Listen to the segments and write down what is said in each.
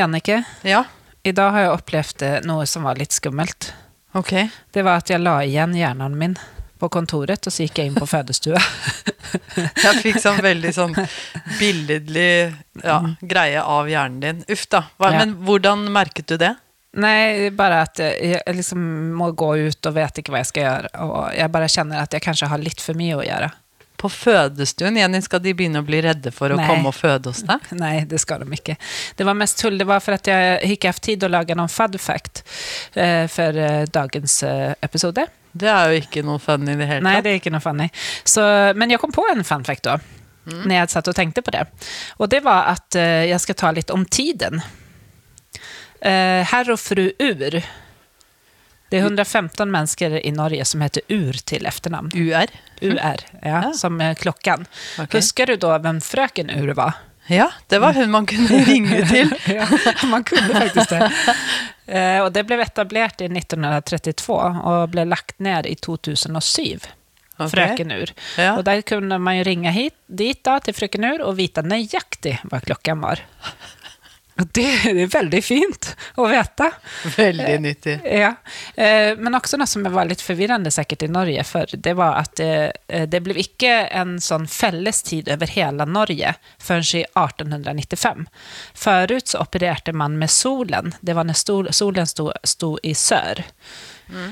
Jannike, Ja, i dag har jeg opplevd eh, noe som var litt skummelt. ok. Det var at jeg la igjen hjernen min på kontoret, og så gikk jeg inn på fødestua. Jeg fikk sånn veldig sånn billedlig ja, greie av hjernen din. Uff da. Hva, Ja. Men hvordan merket du det? Nei, bare at eh, jeg liksom må gå ut og vet ikke hva jeg skal gjøre. Og jeg bare kjenner at jeg kanskje har litt for mye å gjøre. På fødestuen, Jenny, skal de begynne å bli redde for å Nei. komme og føde hos deg? Nei, det skal de ikke. Det var mest tull. Det var for at jeg ikke hatt tid å lage noen fun fact eh, for eh, dagens eh, episode. Det er jo ikke noe funny i det hele Nei, det er ikke noe funny. Så, men jeg kom på en fun fact da, når jeg satt og tenkte på det. Og det var at jeg skal ta litt om tiden. Eh, herr og fru Ur. Det er 115 mennesker i Norge som heter Ur til efternamn. UR? UR, ja, Ja. som eh, klokken. Okay. Husker du da hvem frøken Ur var? Ja, det var hun man kunne ringe til. ja, man kunne faktisk det. Eh, og det ble etablert i 1932 og ble lagt ned i 2007. Okay. Frøken Ur. Ja. Og der kunne man jo ringe hit, dit da, til Frøken Ur og vite nøyaktig hva klokken var. Det, det er veldig fint å vite. Veldig nyttig. Ja. Eh, men også noe som var litt forvirrende sikkert i Norge før, det var at det, det ble ikke en sånn fellestid over hele Norge før i 1895. Forut så opererte man med solen. Det var når solen sto, sto i sør.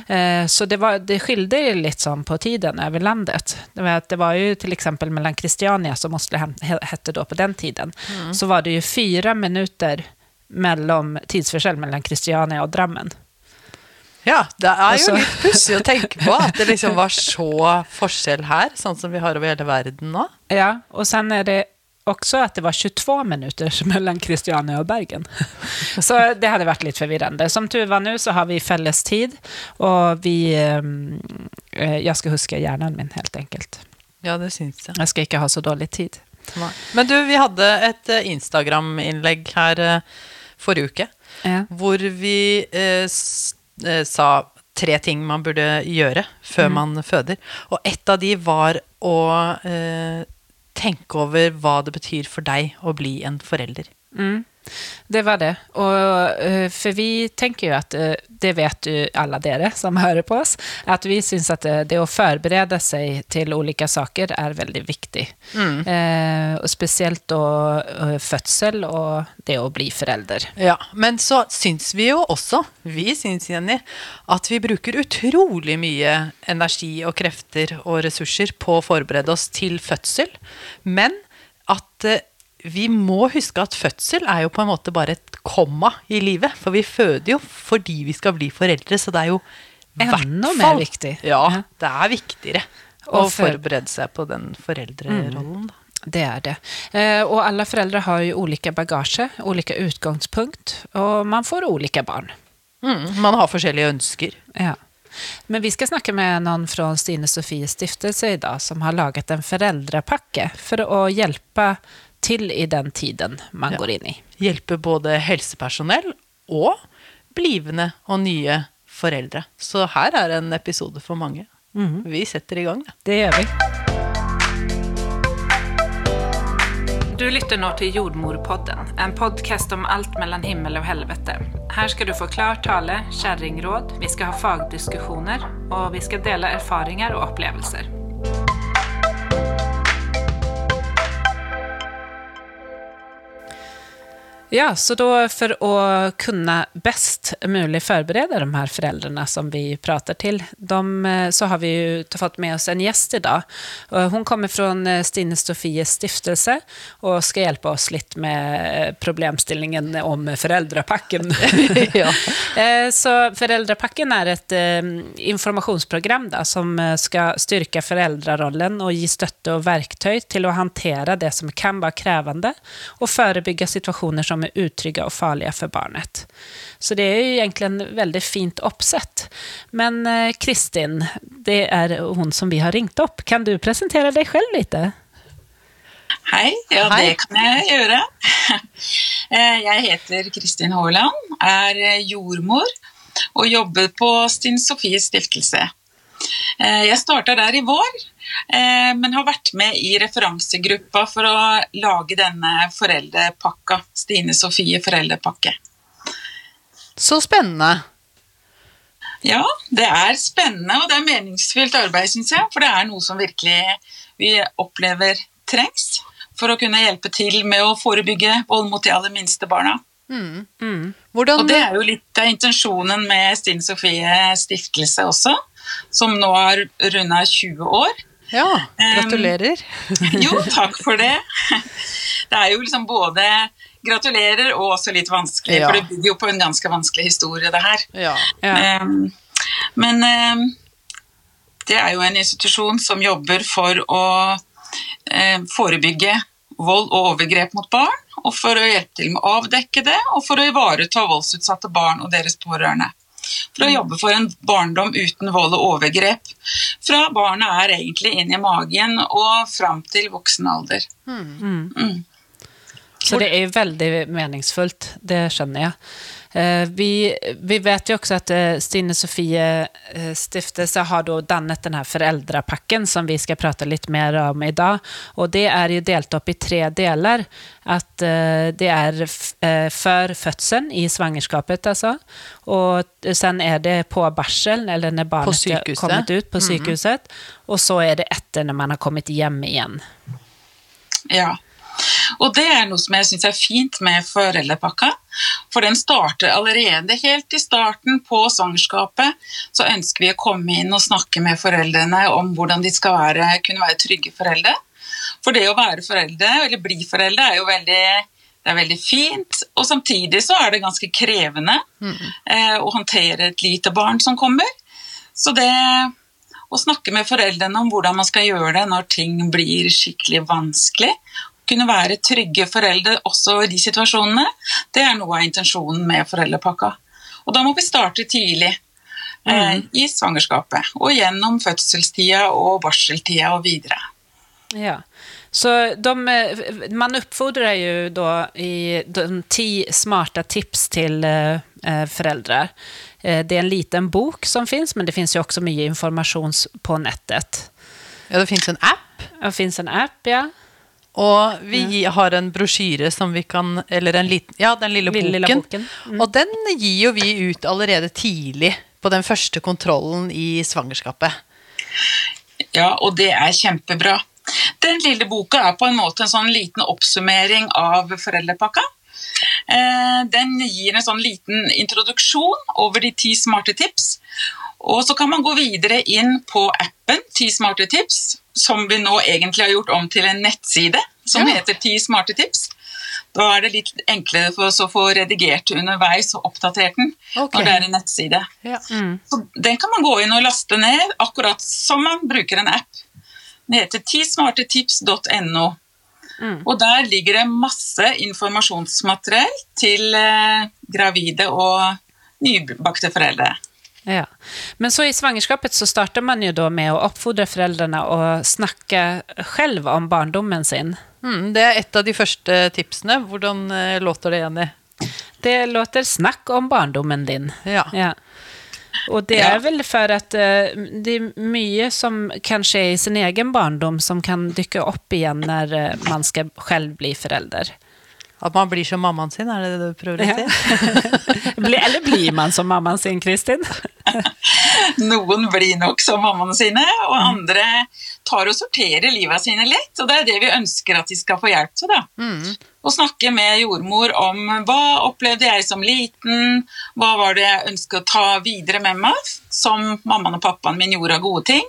Eh, så det, var, det skilde litt sånn på tiden over landet. Det var, det var jo til eksempel mellom Kristiania, som Oslo hette på den tiden, så var det jo fire minutter mellom tidsforskjell mellom Kristiania og Drammen. Ja, det er jo Altså- litt pussig å tenke på at det liksom var så forskjell her, sånn som vi har over hele verden nå. Ja, og sen er det også at det var 22 minutter mellom Kristiania og Bergen. Så det hadde vært litt forvirrende. Som tur var nå, så har vi felles tid, og vi ehm, eh, Jeg skal huske hjernen min, helt enkelt. Ja, det syns jeg. Jeg skal ikke ha så dårlig tid. Men du, vi hadde et eh, Instagram-innlegg her eh, forrige uke, Ja. hvor vi eh, sa tre ting man burde gjøre før man føder. Og ett av de var å eh, tenke over hva det betyr for deg å bli en forelder. Mm. Det var det. Og, eh, for vi tenker jo at eh, det vet jo alle dere som hører på oss, at vi syns at det, det å forberede seg til ulike saker er veldig viktig. Eh, og spesielt da eh, fødsel og det å bli forelder. Ja, Men så syns vi jo også, vi syns Jenny, at vi bruker utrolig mye energi og krefter og ressurser på å forberede oss til fødsel. Men at eh, vi må huske at fødsel er jo på en måte bare et komma i livet. For vi føder jo fordi vi skal bli foreldre, så det er jo Enda mer viktig. Ja, det er viktigere å for- forberede seg på den foreldrerollen. Mm. Det er det. Eh, og alle foreldre har jo ulike bagasje, ulike utgangspunkt, og man får ulike barn. Mm, man har forskjellige ønsker. Ja. Men vi skal snakke med noen fra Stine Sofies stiftelse i dag som har laget en foreldrepakke for å hjelpe til i den tiden man Ja. går inn i. hjelpe både helsepersonell og blivende og nye foreldre. Så her er en episode for mange. Vi setter i gang. da. Det gjør vi. Du lytter nå til Jordmorpodden, en podkast om alt mellom himmel og helvete. Her skal du få klar tale, kjerringråd, vi skal ha fagdiskusjoner, og vi skal dele erfaringer og opplevelser. Ja, så da for å kunne best mulig forberede de her foreldrene som vi prater til, de, eh, så har vi jo fått med oss en gjest i dag. Hun kommer från eh, Stine Stofies stiftelse og skal hjelpe oss litt med problemstillingen om foreldrepakken. Ja. Eh, Så foreldrepakken er et informasjonsprogram informationsprogram da, som skal styrke foreldrerollen og gi støtte og verktøy til å håndtere det som kan være krevende, og forebygge situasjoner som är utrygga och farliga för barnet. Så det är ju egentligen väldigt fint oppsett. Men eh, Kristin, det är hon som vi har ringt opp. Kan du presentera dig själv lite? Hei, ja det kan jeg gjøre. Eh, Jeg heter Kristin Haaland, er jordmor og jobber på Stinn Sofies stiftelse. Eh, Jeg starta der i vår, men har vært med i referansegruppa for å lage denne foreldrepakka. Stine Sofie foreldrepakke. Så spennende. Ja, det er spennende og det er meningsfylt arbeid, syns jeg. For det er noe som virkelig vi opplever trengs for å kunne hjelpe til med å forebygge vold mot de aller minste barna. Hvordan Og det er jo litt av intensjonen med Stine Sofie stiftelse også, som nå har runda 20 år. Ja, gratulerer. Jo, takk for det. Det er jo liksom både gratulerer og også litt vanskelig, Ja. for det bygger jo på en ganske vanskelig historie, det her. Ja. Ja. Um, Men um, det er jo en institusjon som jobber for å forebygge vold og overgrep mot barn, og for å hjelpe til med å avdekke det, og for å ivareta voldsutsatte barn og deres pårørende. For å jobbe for en barndom uten vold og overgrep. Fra barnet er egentlig inn i magen og fram til voksen alder. Mm. Så det er veldig meningsfullt, det skjønner jag. Eh, Vi, vi vet jo også att eh, Stine Sofie eh, stiftelse har då dannet denne foreldrepakken som vi skal prate litt mer om i dag. Og det er jo delt opp i tre deler. Att eh, det er før fødselen, i svangerskapet altså. Og sen er det på barsel, eller når barnet har kommet ut på sykehuset. Og så er det etter når man har kommet hjem igjen. Ja. Og det er noe som jeg syns er fint med foreldrepakka. For den starter allerede helt i starten på svangerskapet. Så ønsker vi å komme inn og snakke med foreldrene om hvordan de skal være, kunne være trygge foreldre. For det å være foreldre, eller bli foreldre, er jo veldig, det er veldig fint. Og samtidig så er det ganske krevende eh, å håndtere et lite barn som kommer. Så det å snakke med foreldrene om hvordan man skal gjøre det når ting blir skikkelig vanskelig, kunne være trygge foreldre også i de situasjonene, det er noe av intensjonen med foreldrepakka. Og da må vi starte tidlig. Eh, I svangerskapet og gjennom fødselstida og barseltida og videre. Ja. Så de, man uppfordrar ju då i de tio smarta tips till eh, föräldrar. Eh, det är en liten bok som finns, men det finns ju också mycket information på nätet. ja, det fins en app. Det finns en app, ja. Og vi gi- har en brosjyre som vi kan Eller en liten Ja, den lille boken. Lille boken. Og den gir jo vi ut allerede tidlig på den første kontrollen i svangerskapet. Ja, og det er kjempebra. Den lille boka er på en måte en sånn liten oppsummering av foreldrepakka. Eh, Den gir en sånn liten introduksjon over de ti smarte tips. Og så kan man gå videre inn på appen Ti smarte tips, som vi nå egentlig har gjort om til en nettside som Ja. heter Ti smarte tips. Da er det litt enklere for oss å få redigert underveis og oppdatert den okay. når det er en nettside. Ja. Så den kan man gå inn og laste ned, akkurat som man bruker en app. Den heter tismartetips.no. Og der ligger det masse informasjonsmateriell til eh, gravide og nybakte foreldre. Ja. Men så i svangerskapet så starter man jo da med å oppfordre foreldrene å snakke selv om barndommen sin. Mm, det er et av de første tipsene. Hvordan eh, låter det, Jenny? Det låter 'snakk om barndommen din. Ja. Ja. Og det er vel for at eh, det er mye som kanskje er i sin egen barndom som kan dukke opp igjen när eh, man skal selv bli förälder. At man blir som mammaen sin, er det det du prøver å si? Ja. Eller blir man som mammaen sin, Kristin? Noen blir nok som mammaene sine, og andre tar og sorterer livet sine litt. Og det er det vi ønsker at de skal få hjelp til. da. Å snakke med jordmor om hva opplevde jeg som liten, hva var det jeg ønsket å ta videre med meg, som mammaen og pappaen min gjorde av gode ting,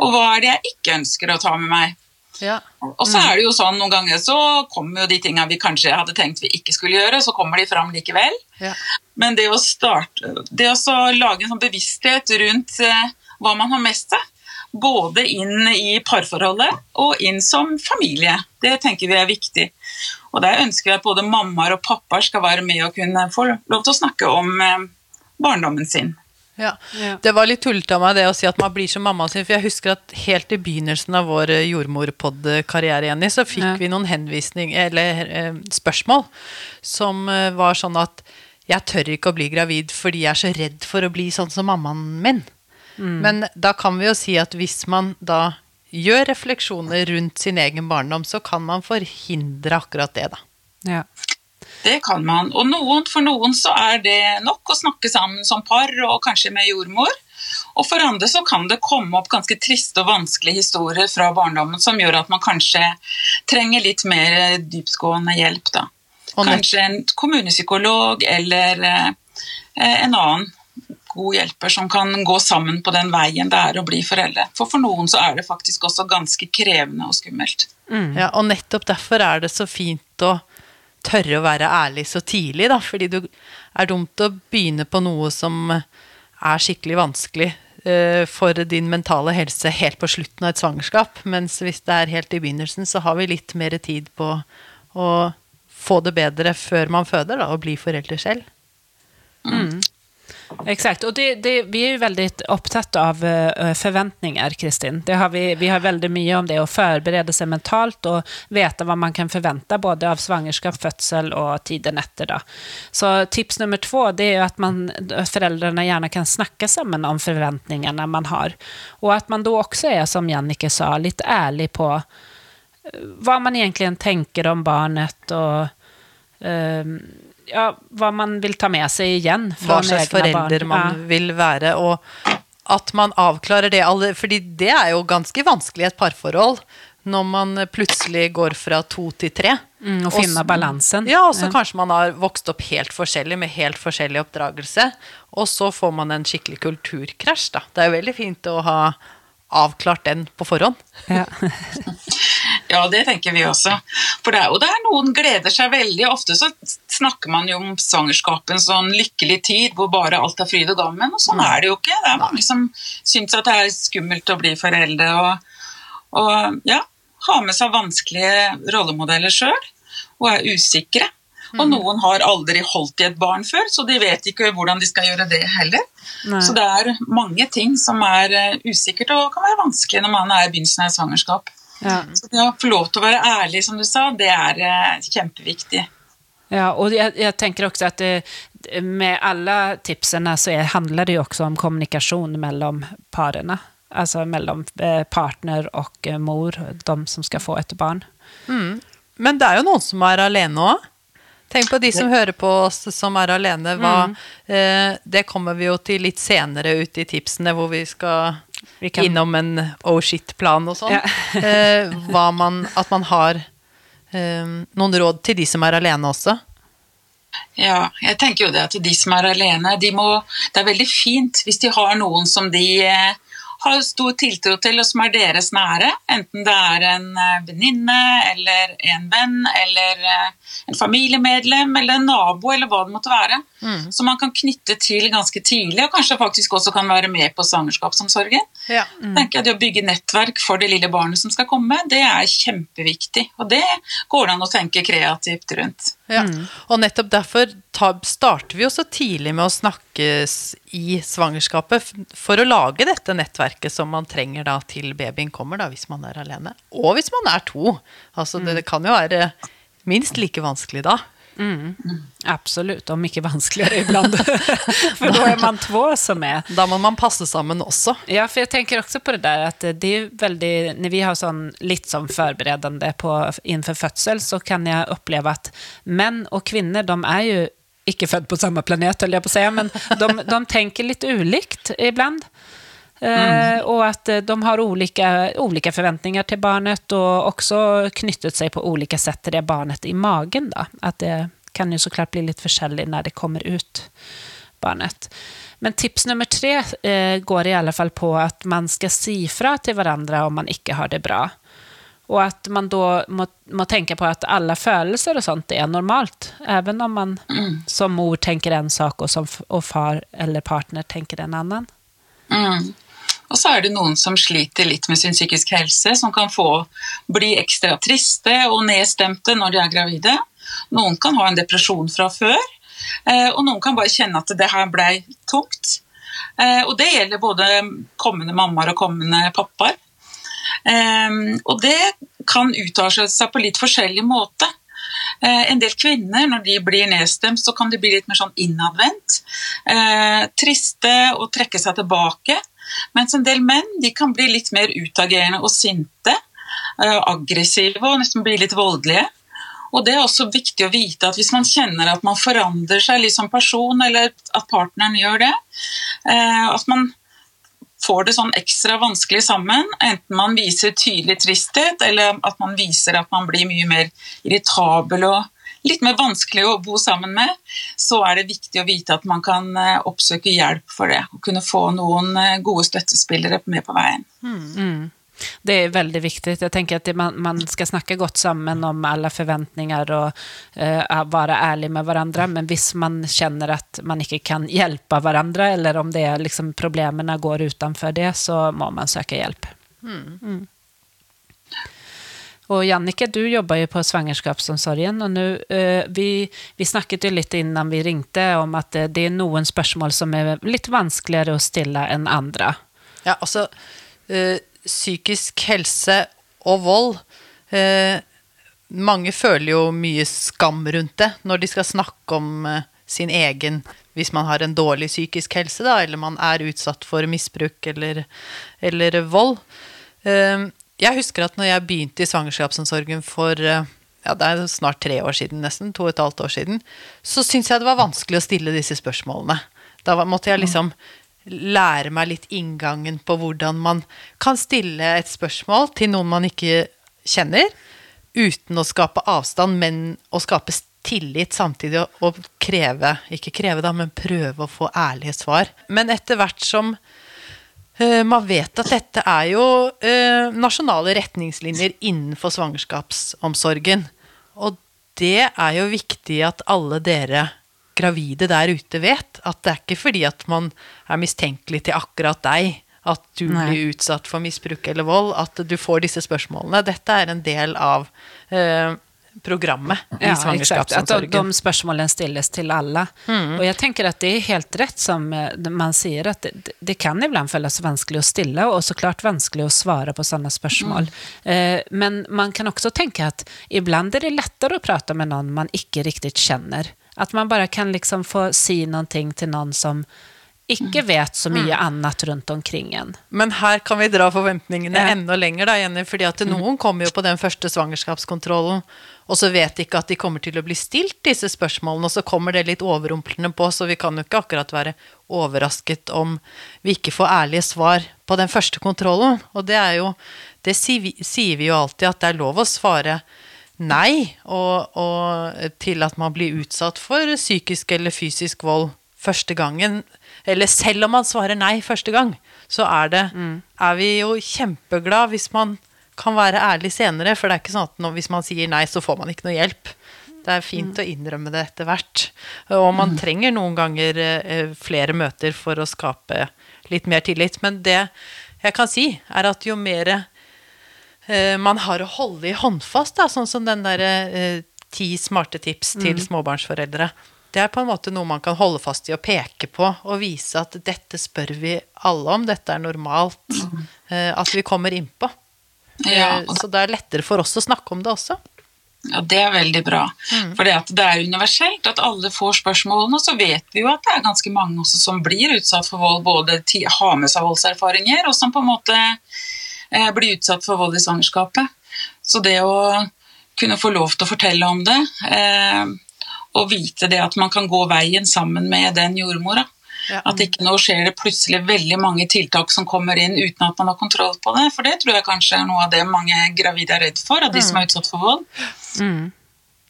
og hva er det jeg ikke ønsker å ta med meg. Ja. Og så er det jo sånn noen ganger så kommer jo de tingene vi kanskje hadde tenkt vi ikke skulle gjøre, så kommer de fram likevel. Ja. Men det å starte Det å så lage en sånn bevissthet rundt eh, hva man har med seg, både inn i parforholdet og inn som familie, det tenker vi er viktig. Og der ønsker vi at både mammaer og pappaer skal være med og kunne få lov til å snakke om eh, barndommen sin. Ja. Ja. Det var litt tullete av meg det å si at man blir som mammaen sin, for jeg husker at helt i begynnelsen av vår eh, jordmorpod-karriere, Jenny, så fikk Ja. vi noen henvisning, eller eh, spørsmål, som eh, var sånn at jeg tør ikke å bli gravid fordi jeg er så redd for å bli sånn som mammaen min. Men da kan vi jo si at hvis man da gjør refleksjoner rundt sin egen barndom, så kan man forhindre akkurat det, da. Ja. Det kan man. Og noen, for noen så er det nok å snakke sammen som par, og kanskje med jordmor. Og for andre så kan det komme opp ganske triste og vanskelige historier fra barndommen som gjør at man kanskje trenger litt mer dyptgående hjelp. da. Kanskje en kommunepsykolog eller eh, en annen god hjelper som kan gå sammen på den veien det er å bli foreldre. For for noen så er det faktisk også ganske krevende og skummelt. Mm. Ja, og nettopp derfor er det så fint å tørre å være ærlig så tidlig, da. Fordi det er dumt å begynne på noe som er skikkelig vanskelig uh, for din mentale helse helt på slutten av et svangerskap. Mens hvis det er helt i begynnelsen, så har vi litt mer tid på å få det bedre før man føder, da, og bli foreldre selv. Mm. Exakt, och det, det, vi är ju väldigt upptatt av uh, förväntningar, Kristin. Det har vi, vi har väldigt mycket om det, å förbereda sig mentalt och veta vad man kan förvänta både av svangerskap, födsel och tiden efter. Då. Så tips nummer två, det är att man, föräldrarna gärna kan snacka samman om förväntningarna man har. Och att man då också är, som Jannike sa, lite ärlig på hva vad man egentligen tänker om barnet och uh, ja, hva man vil ta med seg igjen fra Hva slags forelder barn. man ja. vil være. Og at man avklarer det alle fordi det er jo ganske vanskelig i et parforhold. Når man plutselig går fra to til tre. Mm, og finner balansen. Ja, og så ja. kanskje man har vokst opp helt forskjellig med helt forskjellig oppdragelse. Og så får man en skikkelig kulturkrasj, da. Det er jo veldig fint å ha avklart den på forhånd. Ja. Ja, det tenker vi også. For det er jo der noen gleder seg veldig. Ofte så snakker man jo om svangerskapet en sånn lykkelig tid hvor bare alt er fryd og gammen, og sånn er det jo ikke. Det er mange som syns at det er skummelt å bli foreldre og, og ja, ha med seg vanskelige rollemodeller sjøl og er usikre. Og mm. noen har aldri holdt i et barn før, så de vet ikke hvordan de skal gjøre det heller. Nei. Så det er mange ting som er eh, usikkert og kan være vanskelig når man er i begynnelsen av et svangerskap. Ja. Så det å få lov til å være ærlig, som du sa, det er eh, kjempeviktig. Ja, og jeg, jeg tenker også at det, med alle tipsene så er, handler det jo også om kommunikasjon mellom parene. Altså mellom eh, partner og eh, mor, de som skal få et barn. Mm. Men det er jo noen som er alene òg. Tenk på de som hører på oss som er alene. Hva, mm. eh, det kommer vi jo til litt senere ut i tipsene, hvor vi skal kan... innom en oh shit-plan og sånn. Ja. eh, at man har eh, noen råd til de som er alene også. Ja, jeg tenker jo det at de som er alene, de må, det er veldig fint hvis de har noen som de eh, har stor tiltro til, og som er deres nære. Enten det er en eh, venninne eller en venn eller eh, en familiemedlem eller en nabo eller hva det måtte være. Mm. Som man kan knytte til ganske tidlig, og kanskje faktisk også kan være med på svangerskapsomsorgen. Ja. Mm. tenker jeg Det å bygge nettverk for det lille barnet som skal komme, det er kjempeviktig. Og det går det an å tenke kreativt rundt. Ja, mm. Og nettopp derfor starter vi jo så tidlig med å snakkes i svangerskapet for å lage dette nettverket som man trenger da til babyen kommer, da, hvis man er alene. Og hvis man er to. Altså, mm. det, det, kan jo være minst like vanskelig da. Mm. Absolutt, og mye vanskeligere iblant. for da er man to som er Da må man passe sammen også. Ja, for jeg tenker også på det der at det er veldig Når vi har sånn litt sånn forberedende på, innenfor fødsel, så kan jeg oppleve at menn og kvinner, de er jo ikke født på samme planet, holder jeg på å si, men de, de tenker litt ulikt iblant. Mm. og at de har ulike, forventninger til barnet, og også knyttet seg på ulike sett til det barnet i magen. Da. At det kan jo så klart bli litt forskjellig når det kommer ut, barnet. Men tips nummer tre eh, går i alle fall på at man skal si fra til hverandre om man ikke har det bra. Og at man da må, må, tenke på at alle følelser og sånt er normalt. Även om man mm. som mor tenker en sak, og som og far eller partner tenker en annen. Mm. Og så er det noen som sliter litt med sin psykiske helse, som kan få bli ekstra triste og nedstemte når de er gravide. Noen kan ha en depresjon fra før, eh, og noen kan bare kjenne at det her ble tungt. Eh, og det gjelder både kommende mammaer og kommende pappaer. Ehm, og det kan uttale seg på litt forskjellig måte. Eh, en del kvinner, når de blir nedstemt, så kan de bli litt mer sånn innadvendt. Eh, triste og trekke seg tilbake. Mens en del menn de kan bli litt mer utagerende og sinte. eh, Aggressive og nesten bli litt voldelige. Og det er også viktig å vite at hvis man kjenner at man forandrer seg litt som person, eller at partneren gjør det, eh, at man får det sånn ekstra vanskelig sammen, enten man viser tydelig tristhet, eller at man viser at man blir mye mer irritabel og litt mer vanskelig å bo sammen med, så er det viktig å vite at man kan eh, oppsøke hjelp for det, og kunne få noen eh, gode støttespillere med på veien. Det er veldig viktig. Jeg tenker at man, man snakke godt sammen samman om alle forventninger, og være ærlig ärlig med hverandre, Men hvis man kjenner at man ikke kan hjelpe hverandre, eller om det er liksom problemene går utenfor det så må man søke hjelp. Mm. Mm. Och Jannike, du jobbar ju på svangerskapsomsorgen och nu, eh, vi, vi snakket ju lite innan vi ringte om att det, det er noen spørsmål som er litt vanskeligere å stille enn andre. Ja, altså eh, Psykisk helse og vold eh, Mange føler jo mye skam rundt det når de skal snakke om eh, sin egen Hvis man har en dårlig psykisk helse, da, eller man er utsatt for misbruk eller, eller vold. Eh, jeg husker at når jeg begynte i svangerskapsomsorgen for eh, ja, det er snart tre år siden, nesten, to og et halvt år siden, så syntes jeg det var vanskelig å stille disse spørsmålene. Da måtte jeg liksom lære meg litt inngangen på hvordan man kan stille et spørsmål til noen man ikke kjenner, uten å skape avstand, men å skape tillit samtidig og, kreve, ikke kreve da, men prøve å få ærlige svar. Men etter hvert som Man vet at dette er jo eh, nasjonale retningslinjer innenfor svangerskapsomsorgen. Og det er jo viktig at alle dere gravide der ute vet. At det er ikke fordi at man er mistenkelig til akkurat deg at du Nei. blir utsatt for misbruk eller vold, at du får disse spørsmålene. Dette er en del av eh, programmet i Ja, exakt. Att de, svangerskapsomsorgen. de spörsmålen stilles till alla. Og jeg tenker at det er helt rett som eh, man sier, at det, det kan iblant føles vanskelig å stille og så klart vanskelig å svare på sånne spørsmål. Eh, men man kan også tenke at iblant er det lettere å prate med noen man ikke riktig kjenner. At man bare kan liksom få si noe til noen som ikke vet så mye annet rundt omkring en. Men her kan vi dra forventningene Ja. enda lenger, da, Jenny. fordi at noen kommer jo på den første svangerskapskontrollen, og så vet de ikke at de kommer til å bli stilt disse spørsmålene, og så kommer det litt overrumplende på, så vi kan jo ikke akkurat være overrasket om vi ikke får ærlige svar på den første kontrollen. Og det er jo Det sier vi, sier vi jo alltid, at det er lov å svare nei og, og til at man blir utsatt for psykisk eller fysisk vold første gangen. Eller selv om man svarer nei første gang, så er, det, er vi jo kjempeglad hvis man kan være ærlig senere. For det er ikke sånn at når, hvis man sier nei, så får man ikke noe hjelp. Det er fint å innrømme det etter hvert. Og man trenger noen ganger eh, flere møter for å skape litt mer tillit. Men det jeg kan si, er at jo mer eh, man har å holde i håndfast, da, sånn som den derre eh, ti smarte tips til småbarnsforeldre. Det er på en måte noe man kan holde fast i og peke på, og vise at dette spør vi alle om, dette er normalt. Mm. at vi kommer innpå. Ja, da, og Så det er lettere for oss å snakke om det også. Ja, Det er veldig bra. For det, er universelt at alle får spørsmålene. Og så vet vi jo at det er ganske mange også som blir utsatt for vold, både har med seg voldserfaringer, og som på en måte eh, blir utsatt for vold i svangerskapet. Så det å kunne få lov til å fortelle om det, eh, og vite det at man kan gå veien sammen med den jordmora. At ikke nå skjer det plutselig veldig mange tiltak som kommer inn uten at man har kontroll på det. For det tror jeg kanskje er noe av det mange gravide er redd for, av de som er utsatt for vold.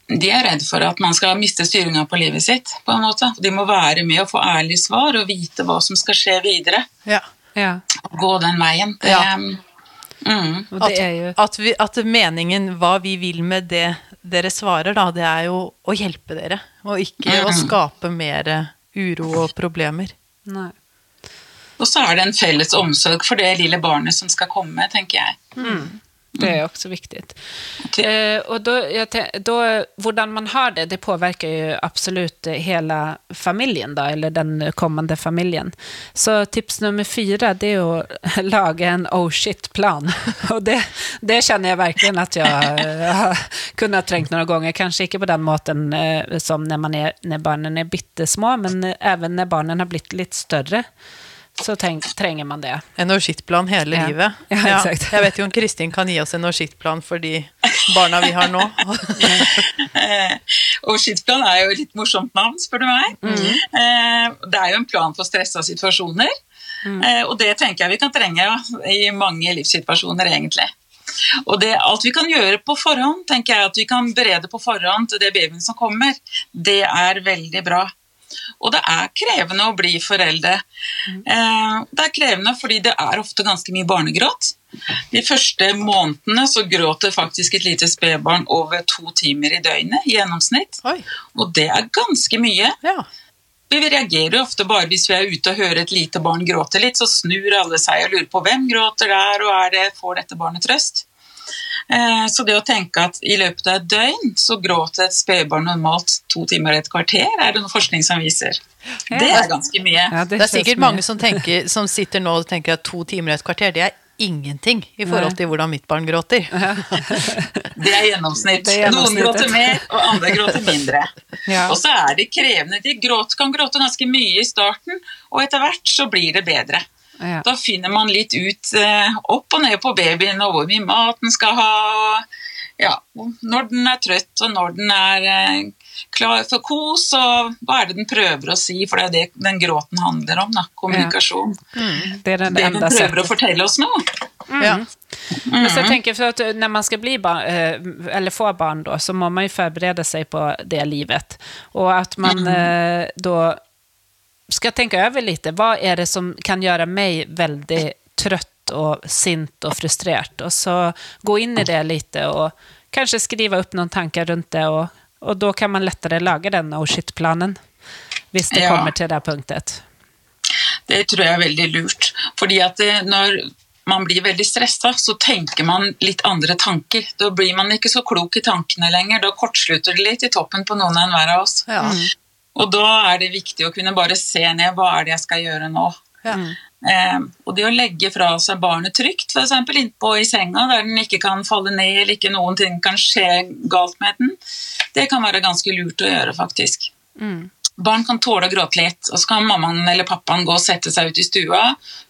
De er redd for at man skal miste styringa på livet sitt. på en måte. De må være med og få ærlige svar og vite hva som skal skje videre. Ja. Ja. Gå den veien. Det, Ja. mm, At, det er jo at, vi, at meningen, hva vi vil med det dere svarer, da, det er jo å hjelpe dere. Og ikke å skape mer uro og problemer. Nei. og så er det en felles omsorg for det lille barnet som skal komme, tenker jeg. Det er også viktig. Eh, og da, jeg da, hvordan man har det, det påvirker jo absolutt hele familien, da, eller den kommende familien. Så tips nummer fire det er å lage en oh shit-plan. Og det, det jeg virkelig at jeg eh, har kunnet trengt noen ganger. Kanskje ikke på den måten eh, som når, man er, når barna er bitte små, men eh, även når barna har blitt litt større. Så tenk, trenger man det. En oversiktplan hele Ja. livet. Ja, exakt. Jeg vet jo om Kristin kan gi oss en oversiktplan for de barna vi har nå. Eh, er jo et litt morsomt navn, spør du meg. Mm. det er jo en plan for stressa situasjoner. mm. og det tenker jeg vi kan trenge i mange livssituasjoner, egentlig. Og det, alt vi kan gjøre på forhånd, tenker jeg at vi kan berede på forhånd til det babyen som kommer, det er veldig bra. Og det er krevende å bli foreldre. Eh, det er krevende fordi det er ofte ganske mye barnegråt. De første månedene så gråter faktisk et lite spedbarn over to timer i døgnet i gjennomsnitt. Oi. Og det er ganske mye. Ja. Vi reagerer jo ofte bare hvis vi er ute og hører et lite barn gråte litt, så snur alle seg og lurer på hvem gråter der, og er det, får dette barnet trøst? Eh, Så det å tenke at i løpet av et døgn så gråter et spedbarn normalt to timer og et kvarter, er det noe forskning som viser. Det er ganske mye. Ja, Det er sikkert mye. mange som, tenker, som sitter nå og tenker at to timer og et kvarter, det er ingenting i forhold til hvordan mitt barn gråter. Det er gjennomsnitt. Det er Noen gråter mer, og andre gråter mindre. Ja. Og så er det krevende. De gråt, kan gråte ganske mye i starten, og etter hvert så blir det bedre. Ja. Da finner man litt ut eh, opp og ned på babyen, og hvor mye mat den skal ha. Ja, når den er trøtt, og når den er eh, klar for kos, og hva er det den prøver å si, for det er det den gråten handler om, da. Kommunikasjon. Det er den det den prøver sättet. å fortelle oss noe. Ja. Men så jag tänker, för att när man skal bli barn, eh, eller få barn da, så må man jo forberede seg på det livet. Og at man da då ska tänka över lite, vad är det som kan göra mig väldigt trött och sint och frustrerad? Och så gå in i det lite och kanske skriva upp noen tanker rundt det og, og da kan man lettere lage den oh shit-planen. Hvis det Ja. kommer til det punktet. Det tror jeg er veldig lurt. Fordi at det, når man blir veldig stressa, så tenker man litt andre tanker. Da blir man ikke så klok i tankene lenger. Da kortslutter det litt i toppen på noen og enhver av oss. Ja. Og da er det viktig å kunne bare se ned. Hva er det jeg skal gjøre nå? Ja. Eh, og det å legge fra seg barnet trygt, f.eks. innpå i senga, der den ikke kan falle ned eller ikke noen ting kan skje galt med den, det kan være ganske lurt å gjøre, faktisk. Barn kan tåle å gråte litt, og så kan mammaen eller pappaen gå og sette seg ut i stua,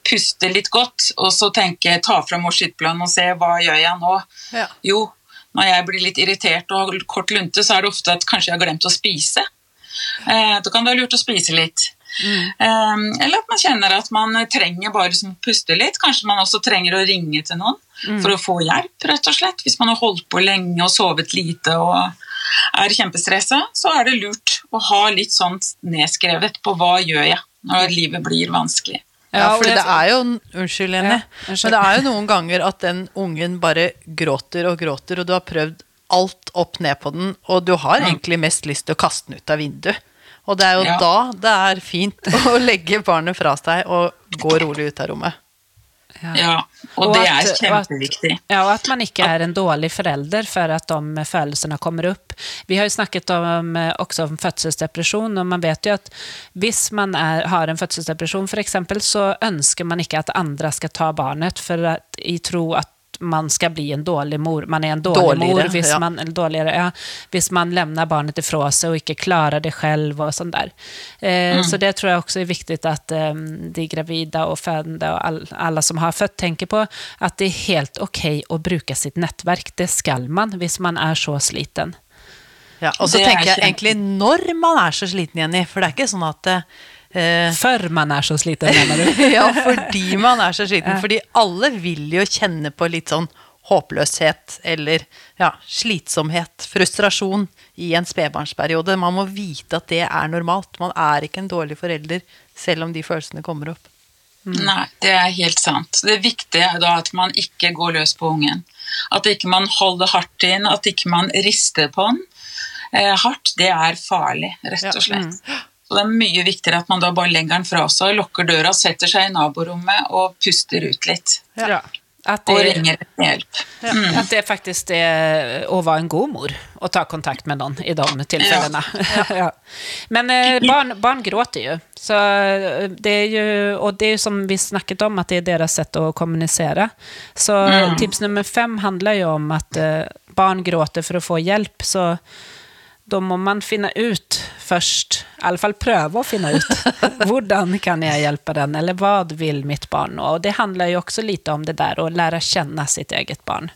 puste litt godt, og så tenke, ta fram skittplanen og se hva gjør jeg nå. Ja. Jo, når jeg blir litt irritert og har kort lunte, så er det ofte at kanskje jeg har glemt å spise. Eh, da kan det være lurt å spise litt. Eh, eller at man kjenner at man trenger bare liksom å puste litt. Kanskje man også trenger å ringe til noen for å få hjelp, rett og slett. Hvis man har holdt på lenge og sovet lite og er kjempestressa, så er det lurt å ha litt sånn nedskrevet på hva gjør jeg når livet blir vanskelig. Ja, for det er jo Unnskyld, Jenny. Ja, unnskyld. men det er jo noen ganger at den ungen bare gråter og gråter, og du har prøvd alt opp ned på den, og du har egentlig mest lyst til å kaste den ut av vinduet. Og det er jo Ja. da det er fint å legge barnet fra seg og gå rolig ut av rommet. Ja, og, Og det at- er og at- kjempeviktig. Ja, og at man ikke er en dårlig forelder for at de følelsene kommer opp. Vi har jo snakket om, også om fødselsdepresjon, og man vet jo at hvis man er, har en fødselsdepresjon f.eks., exempel, så ønsker man ikke at andre skal ta barnet for at, i tro att man skal bli en dårlig mor. Man er en dårlig dårligere, mor hvis ja. man, eller dåligere, ja, hvis man lämnar barnet ifrån sig och inte klarar det själv och sånt där. Eh, Så det tror jag också är viktigt att eh, de gravida och födande och all, alla som har fött tänker på, att det är helt okej att bruka sitt nätverk. Det skall man, hvis man är så sliten. Ja, og så er tenker jeg egentlig når man er så sliten, Jenny, for det er ikke sånn at eh, Før man er så sliten, mener du? ja, fordi man er så sliten. Fordi alle vil jo kjenne på litt sånn håpløshet eller ja, slitsomhet, frustrasjon i en spedbarnsperiode. Man må vite at det er normalt. Man er ikke en dårlig forelder selv om de følelsene kommer opp. Nei, det er helt sant. Det viktige er da at man ikke går løs på ungen. At ikke man holder hardt inn, at ikke man rister på den. Eh, hardt, det er farlig, rett og slett. Så det er mye viktigere at man da bare legger den fra seg, lukker døra, setter seg i naborommet og puster ut litt. Ja. Det, Og ringer etter hjelp. At det faktisk er å være en god mor å ta kontakt med noen i de tilfellene. Ja. Men eh, barn, barn gråter jo. Så eh, det er jo Og det er jo som vi snakket om, at det er deres sett å kommunisere. Så tips nummer fem handler jo om at eh, barn gråter for å få hjelp. Så da må man finne ut først, i alle fall prøve å finne ut, hvordan kan jeg hjelpe den, eller hva vil mitt barn nå? Og det handler jo også litt om det der, å lære å kjenne sitt eget barn.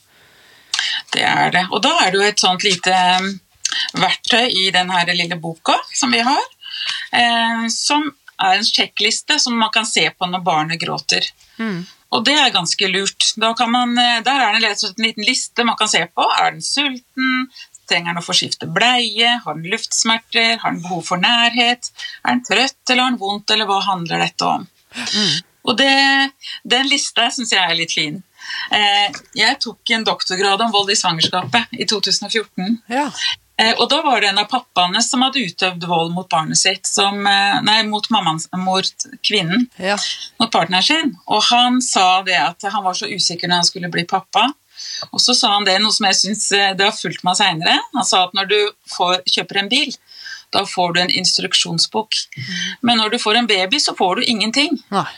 Det er det. Og da er det jo et sånt lite um, verktøy i denne lille boka som vi har, eh, som er en sjekkliste som man kan se på når barnet gråter. Mm. Og det er ganske lurt. Da kan man, eh, der er det en liten liste man kan se på. Er den sulten? Trenger han å få skifte bleie? Har han luftsmerter? Har han behov for nærhet? Er han trøtt eller har han vondt, eller hva handler dette om? Mm. Og det, den lista syns jeg er litt fin. Eh, jeg tok en doktorgrad om vold i svangerskapet i 2014. Ja. Eh, og da var det en av pappaene som hadde utøvd vold mot barnet sitt, som, eh, nei, mot, mammaen, mot kvinnen, ja. mot partneren sin. Og han sa det at han var så usikker når han skulle bli pappa. Og så sa han det, noe som jeg syns det har fulgt meg seinere. Han sa at når du får, kjøper en bil, da får du en instruksjonsbok. Men når du får en baby, så får du ingenting. Nei.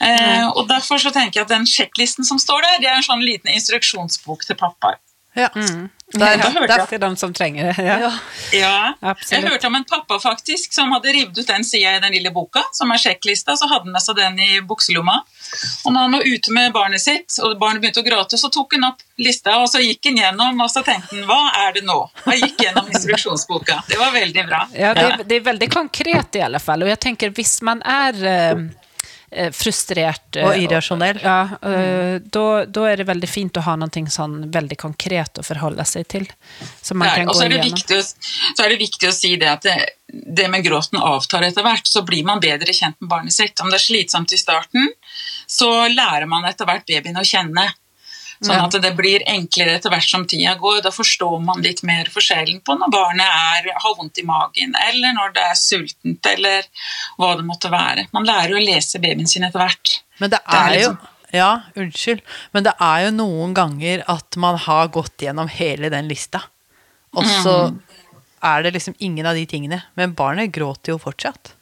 Eh, og derfor så tenker jeg at den sjekklisten som står der, det er en sånn liten instruksjonsbok til pappaer. Ja. Mm. Der, Der, der til de som trenger det. Ja. Ja. Ja, jeg hørte om en pappa faktisk som hadde revet ut den sida i den lille boka, som er sjekklista, så hadde han med seg den i bukselomma. Og når han var ute med barnet sitt, og barnet begynte å gråte, så tok han opp lista, og så gikk han gjennom, og så tenkte han hva er det nå? Han gikk gjennom instruksjonsboka. Det var veldig bra. Ja, det, er det er veldig konkret i alle fall. og jeg tenker hvis man er eh, frustrert eh, Og irrasjonell. Ja, Mm. Da, da, er det veldig fint å ha noe sånn veldig konkret å forholde seg til. Som man er- kan gå det viktig, så er det viktig å si det at det, det med gråten avtar etter hvert, så blir man bedre kjent med barnet sitt. Om det er slitsomt i starten, så lærer man etter hvert babyen å kjenne. Sånn at det blir enklere etter hvert som tida går. Da forstår man litt mer forskjellen på når barnet er, har vondt i magen, eller når det er sultent, eller hva det måtte være. Man lærer å lese babyen sin etter hvert. Men det er er jo liksom- Ja, unnskyld. Men det er jo noen ganger at man har gått gjennom hele den lista, og så Mm. er det liksom ingen av de tingene. Men barnet gråter jo fortsatt.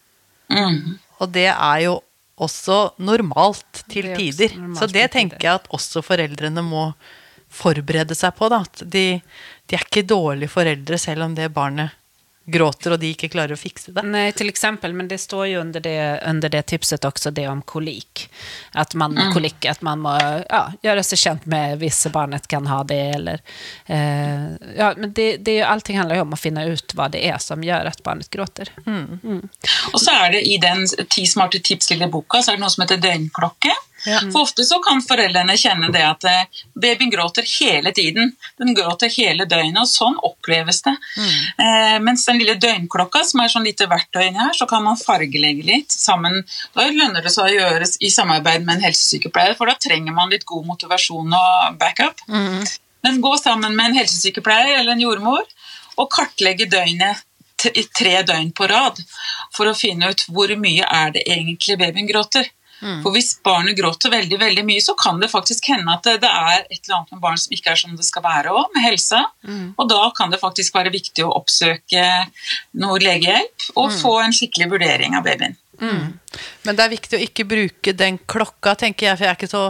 Mm. Og det er jo også normalt til er tider. normalt Så det tenker jeg at også foreldrene må forberede seg på. Da. At de, de er ikke dårlige foreldre selv om det barnet gråter og de ikke klarer å fikse det. Nei, til eksempel, men det står jo under det, under det tipset også det om kolik. At man, Mm. kolik, at man må ja, gjøre seg kjent med hvis barnet kan ha det. Eller, eh, ja, men det, det, allting handler jo om å finne ut hva det er som gjør at barnet gråter. Og så er det i den ti smarte tips-lille boka så er det noe som heter døgnklokke. For ofte så kan foreldrene kjenne det at eh, babyen gråter hele tiden. Den gråter hele døgnet, og sånn oppleves det. Eh, mens den lille døgnklokka, som er sånn lite verktøy her, så kan man fargelegge litt sammen. Da lønner det seg å gjøres i samarbeid med en helsesykepleier, for da trenger man litt god motivasjon og backup. Men gå sammen med en helsesykepleier eller en jordmor og kartlegge døgnet i tre døgn på rad for å finne ut hvor mye er det egentlig babyen gråter. For hvis barnet gråter veldig veldig mye, så kan det faktisk hende at det, det er et eller annet med barn som ikke er som det skal være òg, med helsa. Og da kan det faktisk være viktig å oppsøke noe legehjelp og få en skikkelig vurdering av babyen. Men det er viktig å ikke bruke den klokka, tenker jeg, for jeg er ikke så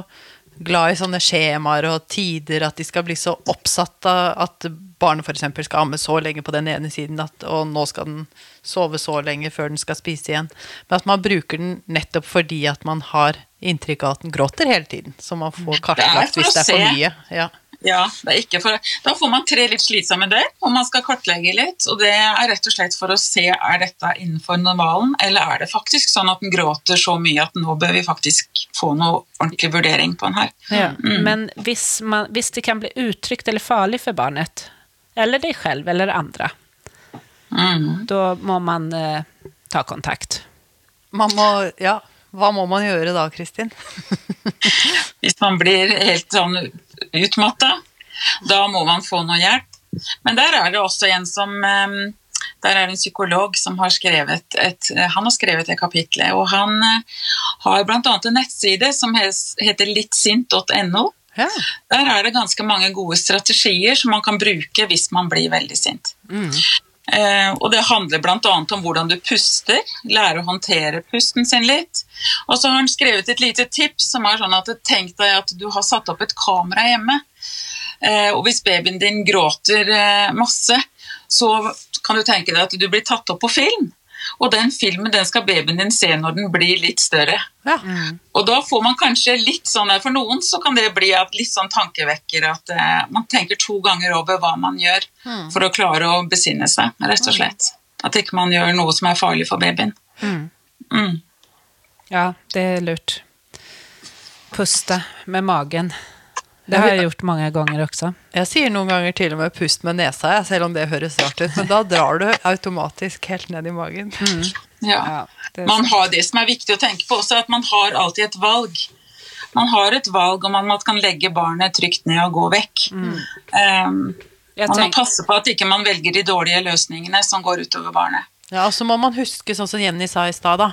glad i sånne skjemaer og tider, at de skal bli så oppsatt av at barnet f.eks. skal amme så lenge på den ene siden, at, og nå skal den sove så lenge før den skal spise igjen. Men at man bruker den nettopp fordi at man har inntrykk av at den gråter hele tiden. Så man får kartlagt hvis det er for mye. Ja. Ja, det er ikke for, Da får man tre litt slitsomme døgn, og man skal kartlegge litt. og Det er rett og slett for å se er dette innenfor normalen, eller er det faktisk sånn at den gråter så mye at nå bør vi faktisk få noe ordentlig vurdering på den her. Ja. Men hvis, man, hvis det kan bli uttrykt eller farlig for barnet, eller deg selv eller andre, Mm. da må man eh, ta kontakt. Man må, ja. Hva må man gjøre da, Kristin? Hvis man blir helt sånn utmatta, da må man få noe hjelp. Men der er det også en som eh, Der er det en psykolog som har skrevet et, han har skrevet det kapitlet. og han eh, har bl.a. en nettside som heter littsint.no. Ja. Der er det ganske mange gode strategier som man kan bruke hvis man blir veldig sint. Eh, og Det handler bl.a. om hvordan du puster, lære å håndtere pusten sin litt. Og så har han skrevet et lite tips som er sånn at tenk deg at du har satt opp et kamera hjemme. Eh, og hvis babyen din gråter eh, masse, så kan du tenke deg at du blir tatt opp på film. Og den filmen den skal babyen din se når den blir litt større. Ja. Og da får man kanskje litt sånn der, For noen så kan det bli at litt sånn tankevekker at eh, man tenker to ganger over hva man gjør for å klare å besinne seg, rett og slett. At ikke man gjør noe som er farlig for babyen. Mm. Ja, det er lurt. Puste med magen. Det har jeg gjort mange ganger også. Jeg sier noen ganger til og med 'pust med nesa', selv om det høres rart ut. Men da drar du automatisk helt ned i magen. Ja. Ja, er Man har det som er viktig å tenke på også, at man har alltid et valg. Man har et valg om at man kan legge barnet trygt ned og gå vekk. Um, Jeg man må passe på at ikke man velger de dårlige løsningene som går utover barnet. Ja, og så må man huske, sånn som Jenny sa i stad, da,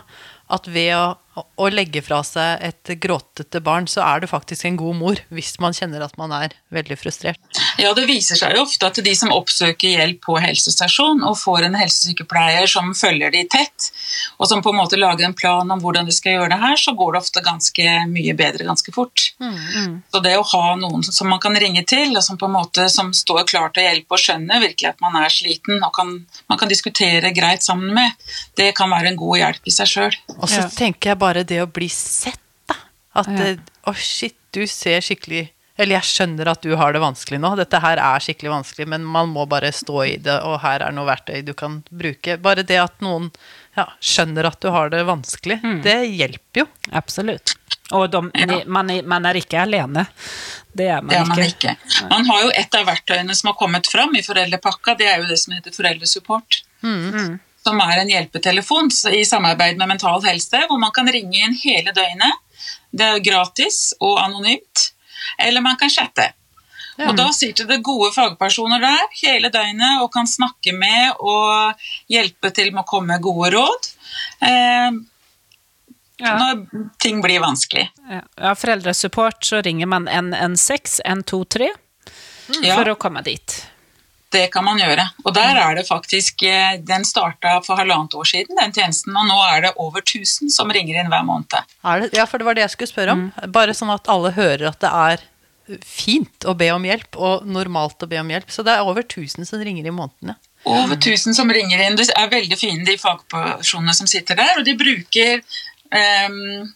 at ved å, å legge fra seg et gråtete barn, så er du faktisk en god mor, hvis man kjenner at man er veldig frustrert. Ja, Det viser seg jo ofte at de som oppsøker hjelp på helsestasjon og får en helsesykepleier som følger de tett, og som på en måte lager en plan om hvordan de skal gjøre det her, så går det ofte ganske mye bedre ganske fort. Så det å ha noen som man kan ringe til, og som på en måte som står klar til å hjelpe og skjønner virkelig at man er sliten og kan, man kan diskutere greit sammen med, det kan være en god hjelp i seg sjøl. Og så Ja. tenker jeg bare det å bli sett, da. At Ja. det- Å, shit, du ser skikkelig Eller jeg skjønner at du har det vanskelig nå. Dette her er skikkelig vanskelig, men man må bare stå i det, og her er noe verktøy du kan bruke. Bare det at noen ja, skjønner at du har det vanskelig, det hjelper jo. Absolutt. Og de, man, er, man er ikke alene. Det er man Det er man ikke. ikke. Man har jo et av verktøyene som har kommet fram i foreldrepakka, det er jo det som heter foreldresupport. Som er en hjelpetelefon i samarbeid med Mental Helse, hvor man kan ringe inn hele døgnet. Det er gratis og anonymt. Eller man kan chatte. Og da sitter det gode fagpersoner der hele døgnet og kan snakke med og hjelpe til med å komme med gode råd eh, Ja. når ting blir vanskelig. Ja. Ja, foreldresupport så ringer man 116 123 Ja. for å komme dit. Det kan man gjøre. Og der er det faktisk eh, Den starta for halvannet år siden, den tjenesten, og nå er det over 1000 som ringer inn hver måned. Det, ja, for det var det jeg skulle spørre om. Bare sånn at alle hører at det er fint å be om hjelp, og normalt å be om hjelp. Så det er over 1000 som ringer i månedene. Over 1000 som ringer inn. Det er veldig fine, de fagpersonene som sitter der. Og de bruker ehm,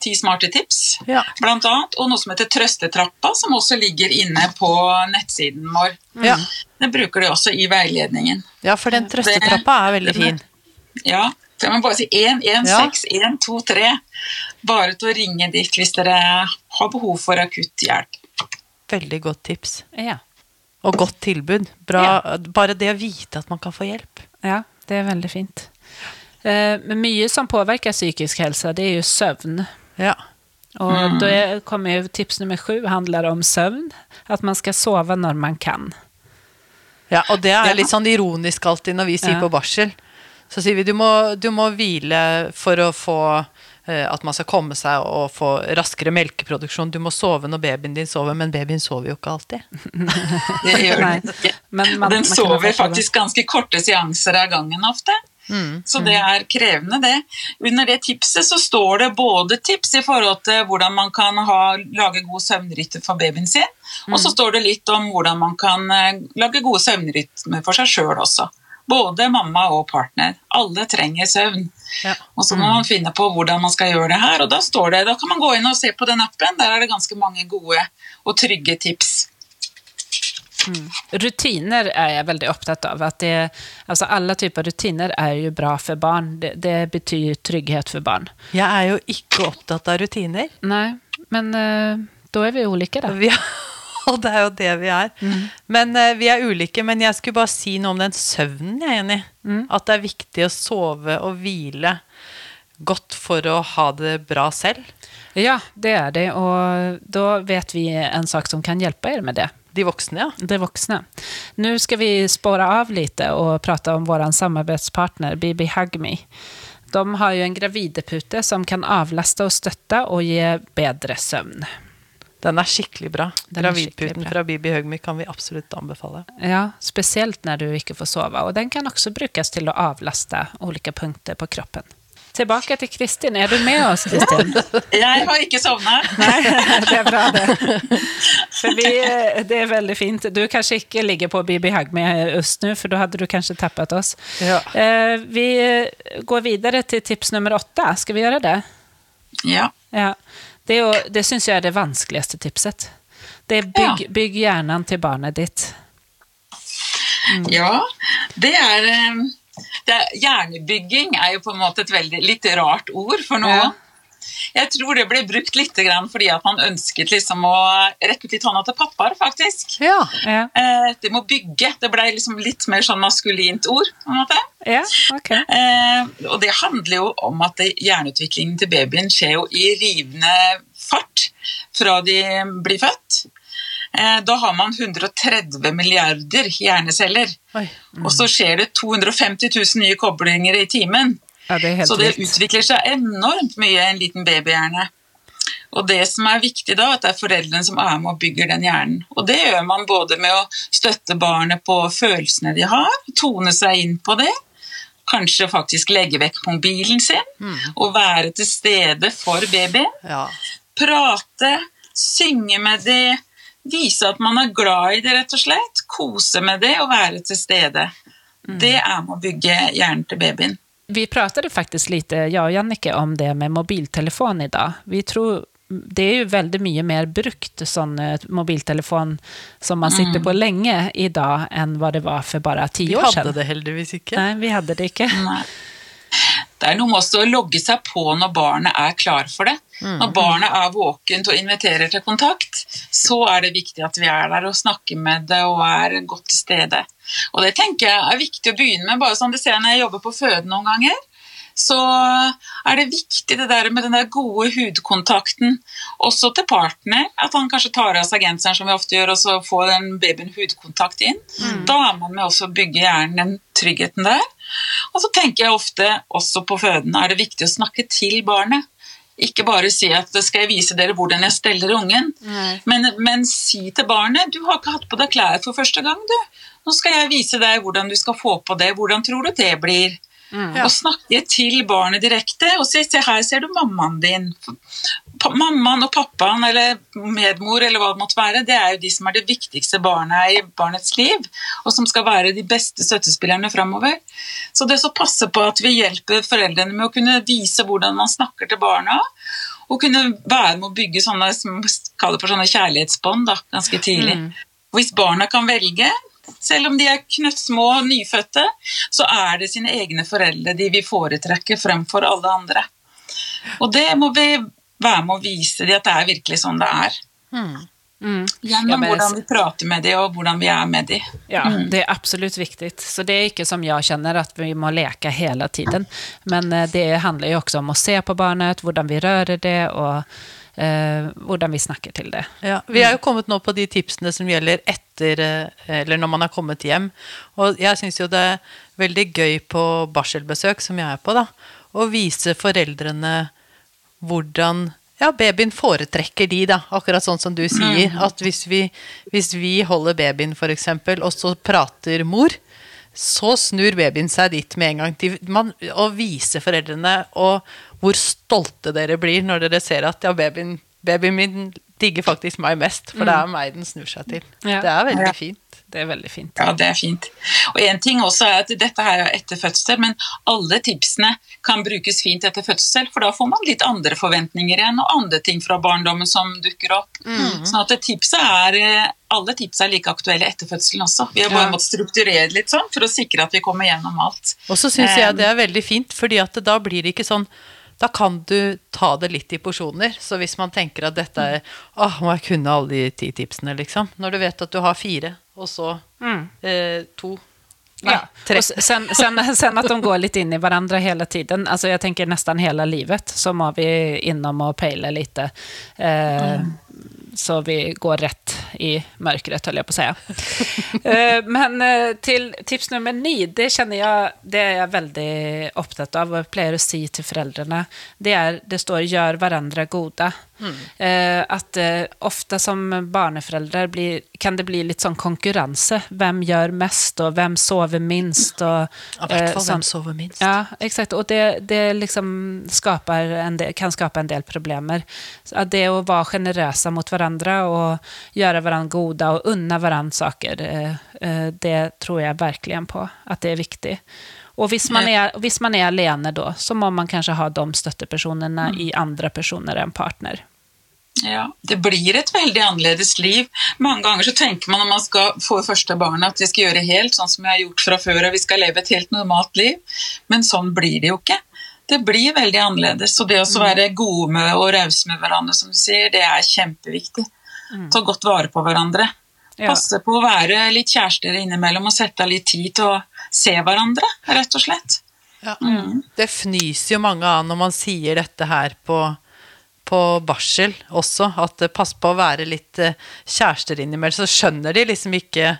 ti smarte tips, Ja. blant annet. Og noe som heter Trøstetrappa, som også ligger inne på nettsiden vår. Ja. Det bruker de også i veiledningen. ja, for den trøstetrappa er veldig fin. Ja, så jeg må bare si 1, 1, Ja. 6, 1, 2, 3. Bare til å ringe dit hvis dere har behov for akutt hjelp. Veldig godt tips. Ja. Og godt tilbud. Bra, Bare det å vite at man kan få hjelp. ja, det er veldig fint. Eh, Men mye som påvirker psykisk helse, det er jo søvn. Ja. Og da er- kommer jo tips nummer sju handler om søvn. At man skal sove når man kan. ja og det er litt sånn ironisk alltid når vi sier Ja. på barsel. Så sier vi du må, du må hvile for å få eh, at man skal komme seg og få raskere melkeproduksjon. Du må sove når babyen din sover, men babyen sover jo ikke alltid. Det gjør den ikke. men man- den man sover faktisk ganske korte seanser av gangen ofte. Så det er krevende, det. Under det tipset så står det både tips i forhold til hvordan man kan ha, lage god søvnrytme for babyen sin, og så står det litt om hvordan man kan eh, lage gode søvnrytmer for seg sjøl også. Både mamma og partner. Alle trenger søvn. Ja. Og så må man finne på hvordan man skal gjøre det her, og da står det, da kan man gå inn og se på den appen. Der er det ganske mange gode og trygge tips. Rutiner er jeg veldig opptatt av. At det, altså alle typer rutiner er jo bra for barn. Det, det betyr trygghet for barn. Jeg er jo ikke opptatt av rutiner. Nei, men uh, da er vi ulike, da. Vi, og det er jo det vi er. Men uh, Vi er ulike, men jeg skulle bare si noe om den søvnen jeg er enig i. At det er viktig å sove og hvile godt for å ha det bra selv. Ja, det er det. Og da vet vi en sak som kan hjelpe dere med det. De voksne, ja. De voksne. Nå skal vi spåre av litt og prate om vår samarbeidspartner Bibi Hagmi. De har jo en gravidepute som kan avlaste og støtte og gi bedre søvn. Den er skikkelig bra. Den Gravidputen bra. fra Bibi Høgmy kan vi absolutt anbefale. Ja, spesielt når du ikke får sove. Og den kan også brukes til å avlaste ulike punkter på kroppen. Tilbake til Kristin. Er du med oss, Kristin? Jeg har ikke sovna. Nei, det er bra, det. Vi, det er veldig fint. Du kanskje ikke ligger på Bibi Hag med oss nå, for da hadde du kanskje tappet oss. Ja. Eh, Vi går videre til tips nummer åtte. Skal vi gjøre det? Ja. Ja. Det, jo- det syns jeg er det vanskeligste tipset. Det er bygg, bygg hjernen til barnet ditt. ja. Det er, eh, det er Hjernebygging er jo på en måte et veldig litt rart ord for noen. Ja. Jeg tror det ble brukt litt grann fordi at man ønsket liksom å rekke ut litt hånda til pappaer, faktisk. Ja. Ja, Eh, det må bygge. Det ble liksom litt mer sånn maskulint ord. på en måte. ja okay. Eh, og det handler jo om at hjerneutviklingen til babyen skjer jo i rivende fart fra de blir født. Eh, da har man 130 milliarder hjerneceller. Mm. Og så skjer det 250 000 nye koblinger i timen. Ja, det Så det utvikler seg enormt mye i en liten babyhjerne. Og det som er viktig da, at det er foreldrene som er med og bygger den hjernen. Og det gjør man både med å støtte barnet på følelsene de har, tone seg inn på det, kanskje faktisk legge vekk mobilen sin, og være til stede for babyen. Ja. Prate, synge med det, vise at man er glad i det, rett og slett. Kose med det og være til stede. Det er med å bygge hjernen til babyen. Vi pratet faktisk litt, jeg og Jannicke, om det med mobiltelefon idag. Vi tror, det er jo veldig mye mer brukt sån eh, mobiltelefon som man sitter på lenge i dag, enn hva det var for bare ti år siden. Vi hadde det heldigvis ikke. Nei, vi hadde det ikke. Nei. Det er noe med også å logge seg på når barnet er klar for det. Når barnet er våkent og inviterer til kontakt, så er det viktig at vi er der og snakker med det og er godt til stede. Og det tenker jeg er viktig å begynne med. bare sånn du ser når jeg jobber på føde noen ganger. Så er det viktig det der med den der gode hudkontakten også til partner. At han kanskje tar av seg genseren, som vi ofte gjør, og så får den babyen hudkontakt inn. Da er man med også å bygge hjernen den tryggheten der. Og så tenker jeg ofte også på føden er det viktig å snakke til barnet. Ikke bare si at skal jeg vise dere hvordan jeg steller ungen, men, men si til barnet du har ikke hatt på deg klær for første gang. du. Nå skal jeg vise deg hvordan du skal få på det. Hvordan tror du det blir? Og snakke til barnet direkte og si se her ser du mammaen din. Mammaen og pappaen eller medmor eller hva det måtte være, det er jo de som er det viktigste barnet i barnets liv, og som skal være de beste støttespillerne framover. Så det så passe på at vi hjelper foreldrene med å kunne vise hvordan man snakker til barna, og kunne være med å bygge sånne, sånne kjærlighetsbånd da, ganske tidlig. Hvis barna kan velge, selv om de er knøttsmå og nyfødte, så er det sine egne foreldre de vil foretrekke fremfor alle andre. Og det må vi være med å vise dem at det er virkelig sånn det er. Mm. Gjennom Ja, hvordan vi prater med dem, og hvordan vi er med dem. Ja, det er absolutt viktig. Så det er ikke som jeg kjenner, at vi må leke hele tiden. Men eh, det handler jo også om å se på barnet, hvordan vi rører det, og eh, hvordan vi snakker til det. Ja, vi er jo kommet nå på de tipsene som gjelder etter eh, Eller når man har kommet hjem. Og jeg syns jo det er veldig gøy på barselbesøk, som jeg er på, da, å vise foreldrene hvordan ja, babyen foretrekker de, da. Akkurat sånn som du sier. At hvis vi, hvis vi holder babyen, eksempel, og så prater mor, så snur babyen seg dit med en gang. De, man, å vise foreldrene og hvor stolte dere blir når dere ser at ja, babyen, babyen min digger faktisk meg mest, for det er meg den snur seg til. Ja. Det er veldig fint. Det er veldig fint. Ja, det er fint. Og en ting også er at dette her er etter fødsel, men alle tipsene kan brukes fint etter fødsel, for da får man litt andre forventninger igjen, og andre ting fra barndommen som dukker opp. Sånn at tipset er, eh, alle tips er like aktuelle etter fødselen også. Vi har bare Ja. måttet strukturere litt sånn, for å sikre at vi kommer gjennom alt. Og så syns jeg Um, det er veldig fint, fordi at da blir det ikke sånn da kan du ta det litt i porsjoner. Så hvis man tenker at dette er Åh, må jeg kunne alle de ti tipsene, liksom. Når du vet at du har fire, og så eh, to Nei, Ja. sen, sen, sen att de går litt inn i hverandre hele tiden. Alltså jeg tenker nesten hele livet så må vi innom og peile litt. Eh, Så vi går rätt i mörkret, höll jag på att säga. Eh, Men til till tips nummer ni, det känner jag, det är jag väldigt opptatt av, og pleier å si til foreldrene, det er, det står 'gjør hverandre goda'. Mm. Eh, ofte som barneforeldre blir, kan det bli litt sånn konkurranse. Hvem gjør mest, og hvem sover minst? Og, ja, eh, hvem sover minst. Ja, exakt. Och det, det liksom skapar en del, kan skapa en del problemer. Det att det å være mot hverandre og gjøre hverandre gode og unne hverandre saker, eh, eh, det tror jeg virkelig på at det er viktig. Og hvis man er, hvis man er alene da, så må man kanskje ha de støttepersonene i andre personer enn partner. Ja, Det blir et veldig annerledes liv. Mange ganger så tenker man når man skal få første barnet at vi skal gjøre helt sånn som jeg har gjort fra før, og vi skal leve et helt normalt liv. Men sånn blir det jo ikke. Det blir veldig annerledes. Så det å være gode med og rause med hverandre, som du sier, det er kjempeviktig. Ta godt vare på hverandre. Ja. Passe på å være litt kjærester innimellom og sette av litt tid til å se hverandre, rett og slett. Ja. Det fnyser jo mange av når man sier dette her på, på barsel også, at eh, pass på å være litt eh, kjærester innimellom, så skjønner de liksom ikke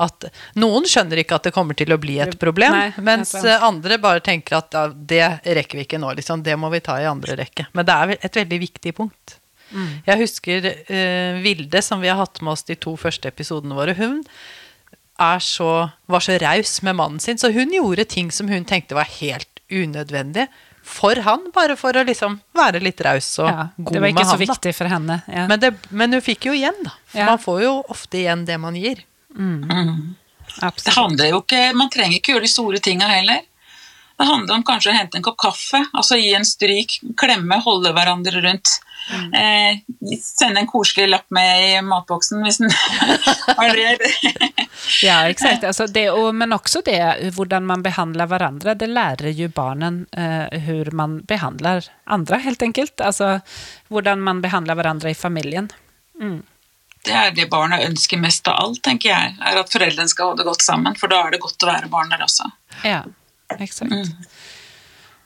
at Noen skjønner ikke at det kommer til å bli et problem, Nei, mens eh, andre bare tenker at ja, det rekker vi ikke nå, liksom. Det må vi ta i andre rekke. Men det er et veldig viktig punkt. Mm. Jeg husker uh, Vilde, som vi har hatt med oss de to første episodene våre. Hun er så, var så raus med mannen sin, så hun gjorde ting som hun tenkte var helt unødvendig for han, bare for å liksom være litt raus og Ja, god det var ikke så han. viktig for henne. Ja. Men, det, men hun fikk jo igjen, da. For Ja. man får jo ofte igjen det man gir. Det handler jo ikke, Man trenger ikke gjøre de store tinga heller. Det handler om kanskje å hente en kopp kaffe, altså gi en stryk, klemme, holde hverandre rundt. Eh, sende en koselig lapp med i matboksen hvis den har det. Ja, exakt. Altså det, og, men også det, hvordan man behandler hverandre. det lærer jo barnen eh, hvordan man behandler andre, helt enkelt. Altså hvordan man behandler hverandre i familjen. Det er det barna ønsker mest av alt, tenker jeg. er At foreldrene skal ha det godt sammen, for da er det godt å være barn der også. Ja, exakt.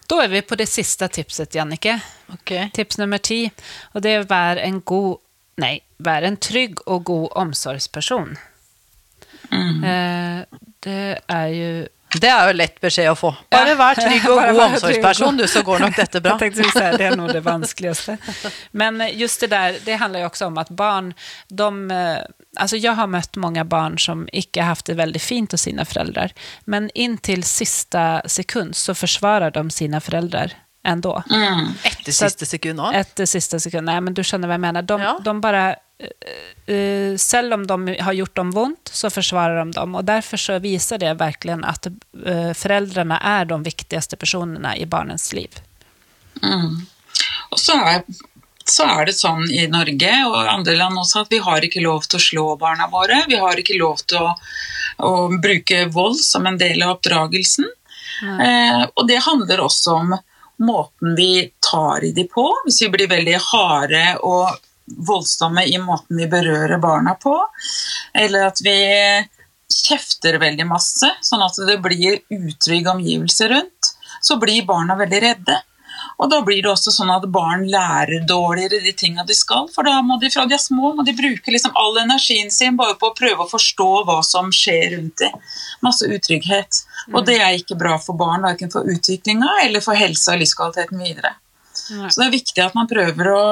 Da er vi på det siste tipset, Jannike. Okay. Tips nummer ti. Og det er å være en god, nei, være en trygg og god omsorgsperson. Eh, det er ju Det er jo lett beskjed å få. Bare vær trygg og god omsorgsperson, du, så går nok dette bra. Jeg tenkte si, det er noe det vanskeligste. Men eh, just det der, det handler jo også om at barn, de, eh, alltså jag har møtt mange barn som ikke har hatt det veldig fint hos sine foreldre, Men in siste sista sekund så forsvarer de sine foreldre ändå. Etter siste sekund òg. Etter siste sekund. Nei, men du skjønner hva jeg mener. De, Ja. de bara, eh, selv om de har gjort dem vondt, så forsvarer de dem. Og derfor så viser det virkelig at uh, foreldrene er de viktigste personene i barnens liv. Og så er, så er det sånn i Norge og andre land også at vi har ikke lov til å slå barna våre. Vi har ikke lov til å, å bruke vold som en del av oppdragelsen. Eh, og det handler også om måten vi tar i de på. Hvis vi blir veldig harde og voldsomme i måten vi berører barna på, eller at vi kjefter veldig masse, sånn at det blir utrygge omgivelser rundt, så blir barna veldig redde. Og da blir det også sånn at barn lærer dårligere de tinga de skal. For da må de fra de er små må de bruke liksom all energien sin bare på å prøve å forstå hva som skjer rundt dem. Masse utrygghet. Og det er ikke bra for barn, verken for utviklinga eller for helsa og livskvaliteten videre. Så det er viktig at man prøver å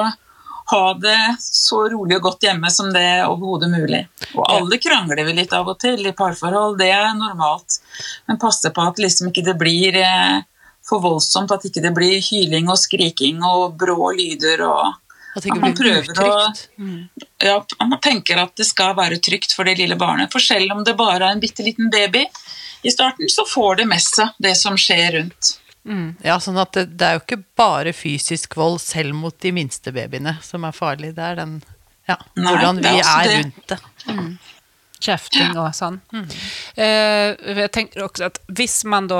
ha det så rolig og godt hjemme som det er overhodet mulig. Og alle krangler vi litt av og til i parforhold, det er normalt. Men passe på at liksom ikke det blir eh, for voldsomt, at ikke det blir hyling og skriking og brå lyder og At at man prøver å- utrygt. ja, at man tenker at det skal være trygt for det lille barnet. For selv om det bare er en bitte liten baby i starten, så får det med seg det som skjer rundt. Ja, sånn at det, det er jo ikke bare fysisk vold selv mot de minste babyene som er farlig. Det er den ja, Nei, hvordan vi er er rundt det. Kjefting og sånn. Eh, jeg tenker også at hvis man da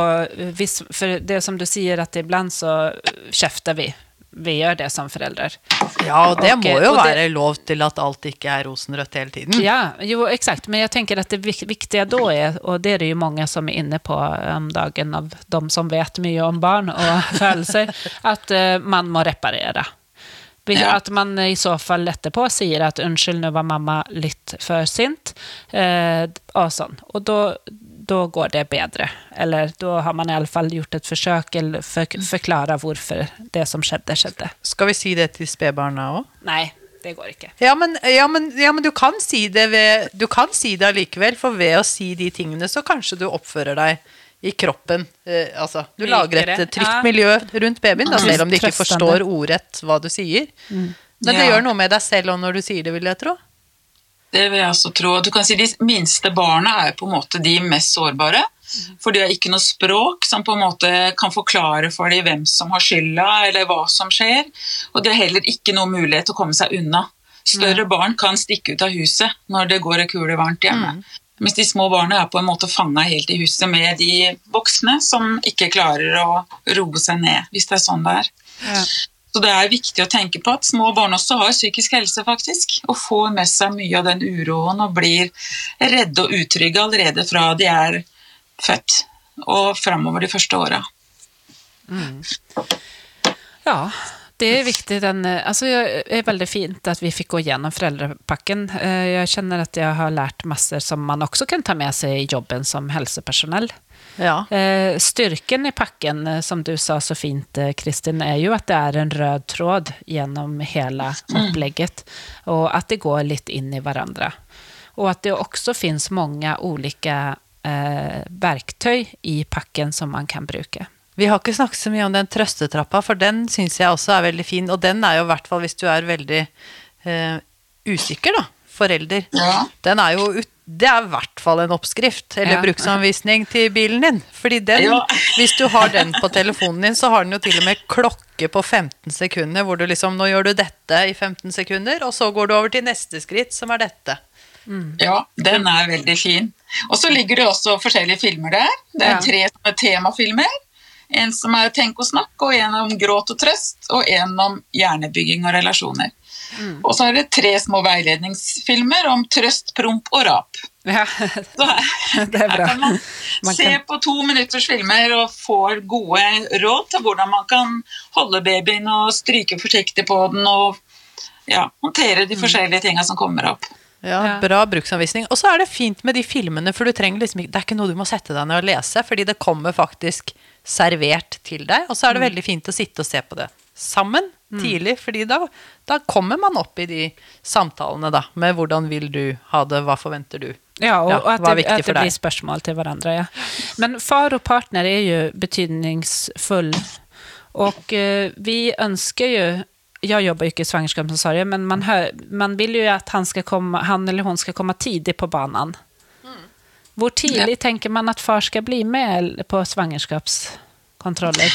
hvis, For det som du sier, at iblant så kjefter vi. Vi gjør det som foreldre. Ja, og det og, må jo det- være lov til at alt ikke er rosenrødt hele tiden. Ja, jo, exakt. Men jeg tenker at det viktige da er, og det er det jo mange som er inne på om dagen av de som vet mye om barn og følelser, at eh, man må reparere. At man i så fall etterpå sier at 'unnskyld, nå var mamma litt for sint', eh, og sånn. Og da, da går det bedre. Eller da har man i alle fall gjort et forsøk eller for, forklare hvorfor det som skjedde, skjedde. Skal vi si det til spedbarna òg? Nei, det går ikke. Ja, men, ja, men, ja, men du kan si det ved Du kan si det allikevel, for ved å si de tingene, så kanskje du oppfører deg i kroppen. Eh, altså, du lager et trygt Ja. miljø rundt babyen, da, selv om de ikke forstår ordrett hva du sier. Men det gjør noe med deg selv òg når du sier det, vil jeg tro. Det vil jeg også tro. Du kan si De minste barna er på en måte de mest sårbare. For de har ikke noe språk som på en måte kan forklare for dem hvem som har skylda, eller hva som skjer. Og det er heller ikke noe mulighet til å komme seg unna. Større barn kan stikke ut av huset når det går en kule varmt hjemme. Mens de små barna er på en måte fanga helt i huset med de voksne som ikke klarer å roe seg ned, hvis det er sånn det er. Ja. Så det er viktig å tenke på at små barn også har psykisk helse, faktisk. Og får med seg mye av den uroen og blir redde og utrygge allerede fra de er født og framover de første åra. Ja, det er viktig. Den, altså, det er veldig fint at vi fikk gå gjennom foreldrepakken. Jeg kjenner at jeg har lært masse som man også kan ta med seg i jobben som hälsopersonell. Ja. Eh, Styrken i packen, eh, som du sa så fint eh, Kristin, er jo at det er en rød tråd gjennom hele opplegget. Og at det går litt inn i hverandre. Og at det også finnes mange ulike eh, verktøy i pakken som man kan bruke. Vi har ikke snakket så mye om den trøstetrappa, for den syns jeg også er veldig fin. Og den er jo i hvert fall hvis du er veldig eh, usikker, da. Forelder. Ja. Den er jo ut, Det er i hvert fall en oppskrift, eller Ja. bruksanvisning til bilen din. Fordi den, Ja. hvis du har den på telefonen din, så har den jo til og med klokke på 15 sekunder, hvor du liksom Nå gjør du dette i 15 sekunder, og så går du over til neste skritt, som er dette. Ja, den er veldig fin. Og så ligger det også forskjellige filmer der. Det er tre som er temafilmer. En som er Tenk og snakk, og en om gråt og trøst, og en om hjernebygging og relasjoner. Og så er det tre små veiledningsfilmer om trøst, promp og rap. Ja, Det er bra. man, Man se kan- på to minutters filmer og får gode råd til hvordan man kan holde babyen og stryke forsiktig på den og ja, håndtere de forskjellige tingene som kommer opp. Ja, Ja. Bra bruksanvisning. Og så er det fint med de filmene, for du trenger liksom det er ikke noe du må sette deg ned og lese, fordi det kommer faktisk servert til deg. Og så er det veldig fint å sitte og se på det sammen tidlig, fordi da, da kommer man opp i de samtalene da, med hvordan vil du ha det, hva forventer du. Ja, og, Ja, och att det, at det blir spørsmål til hverandre. Ja. Men far og partner er jo betydningsfull. Og uh, vi ønsker jo jeg jobber jo ikke i svangerskapsomsorgen, men man, hör, man vil jo at han, ska komma, han eller hun skal komme tidlig på banen Hvor tidlig ja. tenker man at far skal bli med på svangerskapskontroller?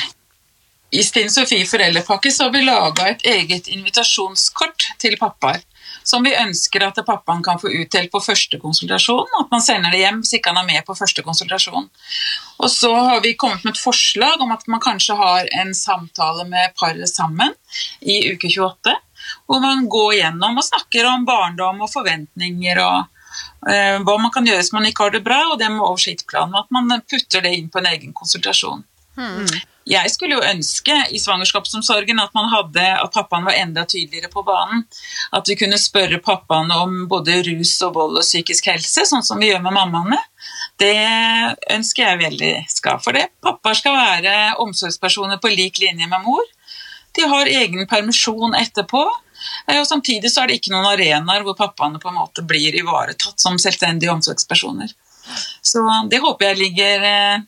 I Stinn Sofie foreldrepakke så har vi laga et eget invitasjonskort til pappaer. Som vi ønsker at pappaen kan få utdelt på første konsultasjon. At man sender det hjem hvis ikke han er med på første konsultasjon. Og så har vi kommet med et forslag om at man kanskje har en samtale med paret sammen i uke 28. Hvor man går gjennom og snakker om barndom og forventninger og eh, hva man kan gjøre hvis man ikke har det bra, og det med oversiktsplan. At man putter det inn på en egen konsultasjon. Jeg skulle jo ønske i svangerskapsomsorgen at man hadde, at pappaen var enda tydeligere på banen. At vi kunne spørre pappaen om både rus og vold og psykisk helse, sånn som vi gjør med mammaene. Det ønsker jeg veldig skal. For det. Pappaer skal være omsorgspersoner på lik linje med mor. De har egen permisjon etterpå. eh, Og samtidig så er det ikke noen arenaer hvor pappaene på en måte blir ivaretatt som selvstendige omsorgspersoner. Så det håper jeg ligger eh,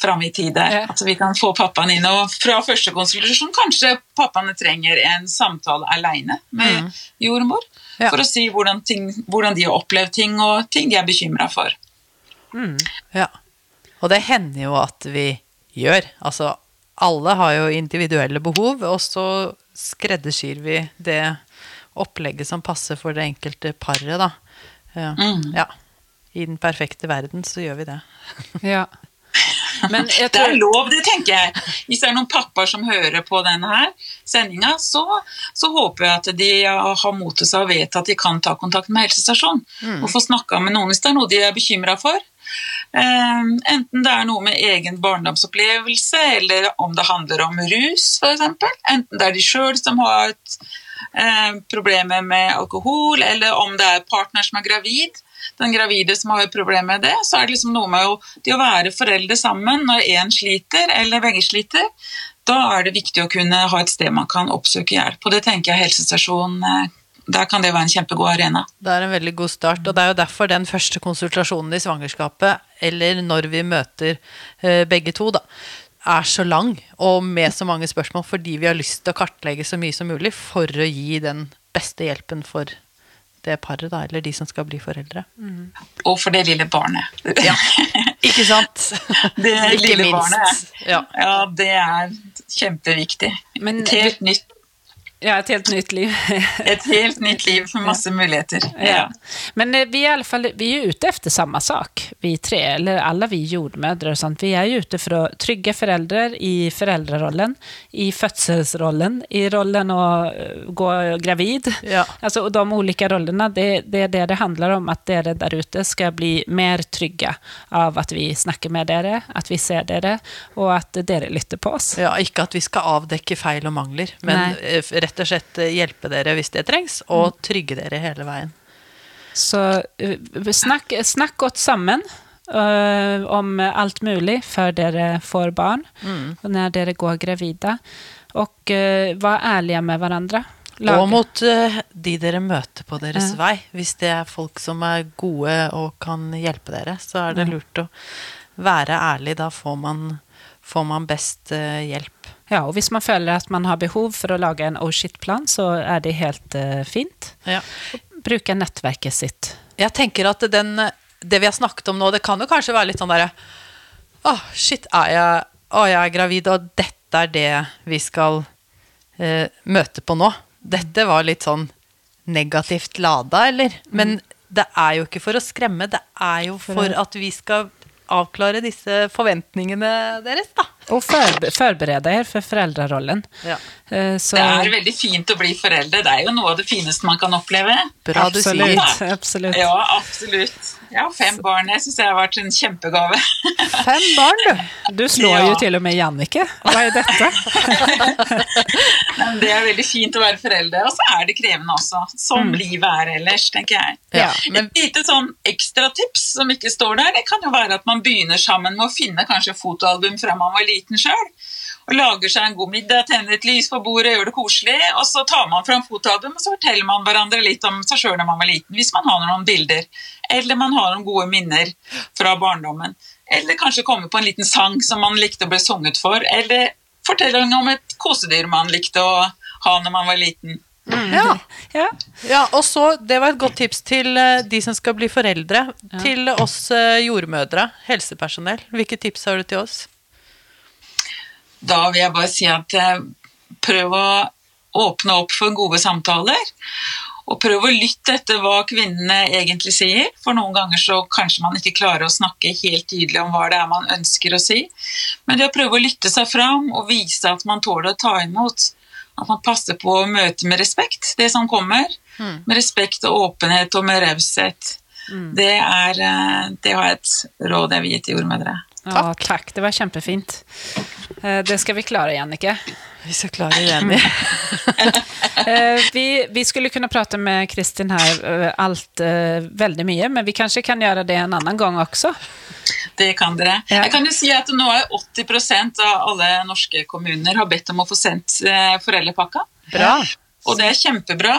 fram i tid der. At vi kan få pappaen inn. Og fra første konsultasjon kanskje pappaene trenger en samtale alene med jordmor. Ja. For å si hvordan, ting, hvordan de har opplevd ting, og ting de er bekymra for. Ja. Og det hender jo at vi gjør. Altså, alle har jo individuelle behov, og så skreddersyr vi det opplegget som passer for det enkelte paret, da. Ja. Mm. ja. I den perfekte verden så gjør vi det. Ja. Men jag Det er lov, det tenker jeg. Hvis det er noen pappaer som hører på denne sendinga, så, så håper jeg at de har mot til seg og vet at de kan ta kontakt med helsestasjonen og få snakka med noen hvis det er noe de er bekymra for. Eh, enten det er noe med egen barndomsopplevelse, eller om det handler om rus, f.eks. Enten det er de sjøl som har et eh, problemer med alkohol, eller om det er partner som er gravid. Den gravide som har problemer problem med det, så er det liksom noe med å, det å være foreldre sammen når én sliter, eller begge sliter. Da er det viktig å kunne ha et sted man kan oppsøke hjelp. Og det tenker jeg helsestasjonen eh, der kan det være en kjempegod arena. Det er en veldig god start, og det er jo derfor den første konsultasjonen i svangerskapet, eller når vi møter eh, begge to, da, er så lang og med så mange spørsmål, fordi vi har lyst til å kartlegge så mye som mulig for å gi den beste hjelpen for det paret, da, eller de som skal bli foreldre. Og for det lille barnet. Ja, ikke sant? Det Ikke lille minst. barnet. Ja. Ja, det er kjempeviktig. Men Et helt nytt, Ja, et helt nytt liv. et helt nytt liv med masse muligheter. Ja. Men eh, vi er, i alle fall vi er ute efter samme sak, vi tre, eller alle vi jordmødre. sånt. Vi er ute for å trygge foreldre i foreldrerollen, i fødselsrollen, i rollen att eh, gå gravid. Ja. Altså, de ulike rollene, det, det er det det handler om, At dere der ute skal bli mer trygge av at vi snakker med dere, at vi ser dere, og at dere lytter på oss. Ja, ikke at vi skal avdekke feil og mangler, men Nei. Rett og slett eh, hjelpe dere hvis det trengs, og trygge dere hele veien. Så eh, snakk, snakk godt sammen uh, om alt mulig før dere får barn, og når dere går gravide. Og uh, vær ærlige med hverandre. Lage- Og mot uh, de dere møter på deres vei. Hvis det er folk som er gode og kan hjelpe dere, så er det lurt å være ærlig. Da får man, får man best uh, hjelp. Ja, og hvis man føler at man har behov for å lage en oh shit-plan, så er det helt uh, fint. Ja. Bruke nettverket sitt. Jeg tenker at den, det vi har snakket om nå, det kan jo kanskje være litt sånn derre Å, shit, er jeg, oh, jeg er gravid, og dette er det vi skal uh, møte på nå. Dette var litt sånn negativt lada, eller? Men det er jo ikke for å skremme, det er jo For for at vi skal avklare disse forventningene deres, da. Og forbe forberede dere for foreldrerollen. Ja. Eh, så, Det er veldig fint å bli foreldre. Det er jo noe av det fineste man kan oppleve. Bra du sier. absolutt, absolutt. Ja, absolutt. Ja, fem barn. Jeg syns det har vært en kjempegave. Fem barn, du. Du slår Ja. jo til og med Jannicke. Hva er dette? Det er veldig fint å være foreldre, og så er det krevende også. Som livet er ellers, tenker jeg. Ja, men Et lite sånn ekstratips som ikke står der, det kan jo være at man begynner sammen med å finne kanskje fotoalbum fra man var liten sjøl. Og lager seg en god middag, tenner et lys på bordet, gjør det koselig. Og så tar man fram fotoalbum, og så forteller man hverandre litt om seg sjøl da man var liten. Hvis man har noen bilder. Eller man har noen gode minner fra barndommen. Eller kanskje komme på en liten sang som man likte å bli sunget for. Eller fortelling om et kosedyr man likte å ha når man var liten. ja. Ja. Ja, og så, Det var et godt tips til eh, de som skal bli foreldre. Til oss eh, jordmødre, helsepersonell. Hvilke tips har du til oss? Da vil jeg bare si at eh, prøv å åpne opp for gode samtaler. Og prøv å lytte etter hva kvinnene egentlig sier. For noen ganger så kanskje man ikke klarer å snakke helt tydelig om hva det er man ønsker å si. Men det å prøve å lytte seg fram og vise at man tåler å ta imot. At man passer på å møte med respekt det som kommer. Med respekt og åpenhet og med raushet. Det, er, eh, det har jeg et råd jeg vil gi til jordmødre. Ja, takk. Det var kjempefint. Eh, Det skal vi klare, Jannicke. Vi skal klare Jenny. Eh, Vi, vi skulle kunne prate med Kristin her eh, alt veldig mye, men vi kanskje kan gjøre det en annen gang også. Det kan dere. Ja. Jeg kan jo si at nå er 80% av alle norske kommuner har bedt om å få sendt foreldrepakka. Bra. Og det er kjempebra.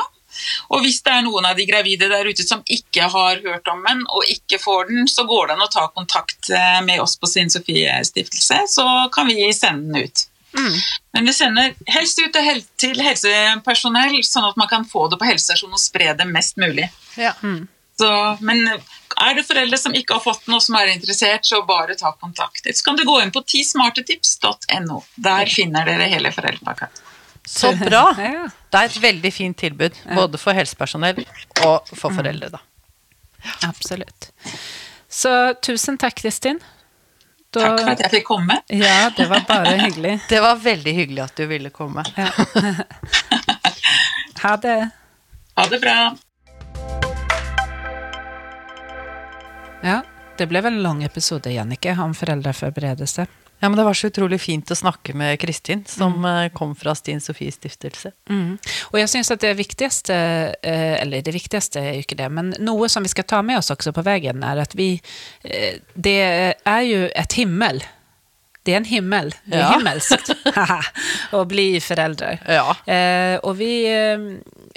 Og hvis det er noen av de gravide der ute som ikke har hørt om den, og ikke får den, så går det an å ta kontakt eh, med oss på Stine Sofie Stiftelse, så kan vi sende den ut. Men vi sender helst ut til helsepersonell, sånn at man kan få det på helsestasjonen og spre det mest mulig. Ja. Så, men er det foreldre som ikke har fått noe som er interessert, så bare ta kontakt. Så kan du gå inn på tismartetips.no. Der finner dere hele foreldrepakka. Så bra. Det er et veldig fint tilbud, både for helsepersonell og for foreldre. da. Absolutt. Så tusen takk, Kristin. Da- Takk for at jeg fikk komme. Ja, det var bare hyggelig. Det var veldig hyggelig at du ville komme. Ja. Ha det. Ha det bra. Ja, Det blev en lang episode, Jannicke, om föräldraförberedelse. Ja, men Det var så utrolig fint å snakke med Kristin, som mm. kom fra Stine Sofies stiftelse. Mm. Og jeg syns at det viktigste, eh, eller det viktigste er jo ikke det, men noe som vi skal ta med oss også på veien, er at vi eh, Det er jo et himmel. Det er en himmel. Det er Ja. himmelskt å bli foreldre. Ja. Eh, og vi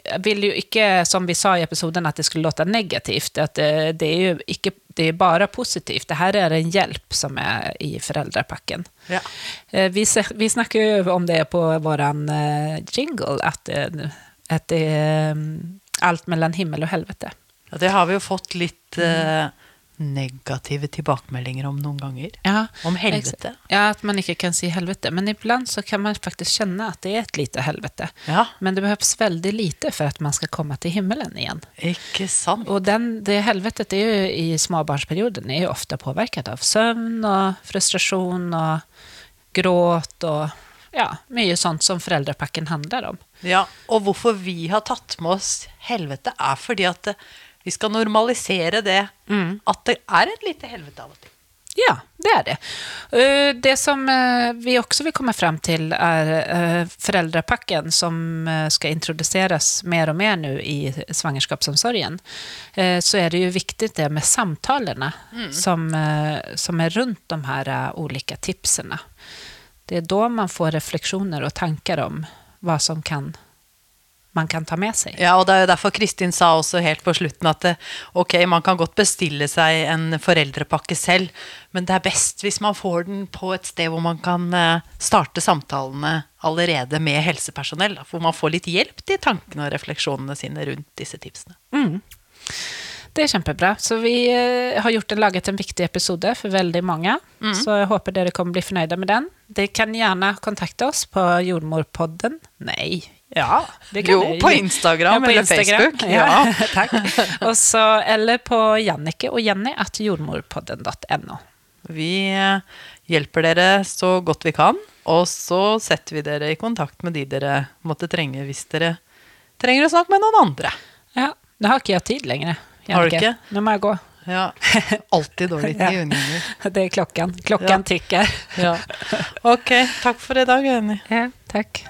eh, vil jo ikke, som vi sa i episoden, at det skulle låte negativt. At det, det er jo ikke, det er bare positivt. Det her er en hjelp som er i foreldrepakken. Ja. Eh, vi, vi snakker jo om det på våran eh, jingle, at, eh, at det er mm, alt mellom himmel og helvete. Ja, det har vi jo fått litt eh, negative tilbakemeldinger om noen ganger. Ja, Om helvete. Ja, at man ikke kan si helvete. Men iblant så kan man faktisk kjenne at det er et lite helvete. Ja, Men det behøves veldig lite for at man skal komme til himmelen igjen. ikke sant? Og den, det helvetet er jo i småbarnsperioden er jo ofte påvirket av søvn og frustrasjon og gråt og ja, mye sånt som foreldrepakken handler om. Ja, og hvorfor vi har tatt med oss helvete, er fordi at vi skal normalisere det at det er et lite helvete av og til. Ja, det er det. Eh, Det som eh, vi også vil komme frem til, er eh, foreldrepakken som skal introduseres mer og mer nå i svangerskapsomsorgen. Så er det jo viktig det med samtalene som, eh, som er rundt de her ulike olika tipsene. Det er da man får refleksjoner og tanker om hva som kan, man kan ta med seg. Ja, og det er jo derfor Kristin sa også helt på slutten at eh, ok, man kan godt bestille seg en foreldrepakke selv, men det er best hvis man får den på et sted hvor man kan eh, starte samtalene allerede med helsepersonell, hvor man får litt hjelp til tankene og refleksjonene sine rundt disse tipsene. Det er kjempebra. Så vi eh, har gjort en, laget en viktig episode for veldig mange. Så jeg håper dere kommer bli fornøyde med den. Dere kan gjerne kontakte oss på Jordmorpodden. Nei, ja. det kan Jo, dere. på Instagram eller Facebook, Ja, ja. takk. Også, eller på Jannike og Jenny at jordmorpodden.no. Vi eh, hjelper dere så godt vi kan, og så setter vi dere i kontakt med de dere måtte trenge hvis dere trenger å snakke med noen andre. Ja, nå har ikke jeg tid lenger. Har du ikke? Nå må jeg gå. Ja, alltid dårlig tid, Ja. unge Det er klokken. Klokken Ja. tikker. Ja. Ok, takk for i dag, Jenny. Ja, takk.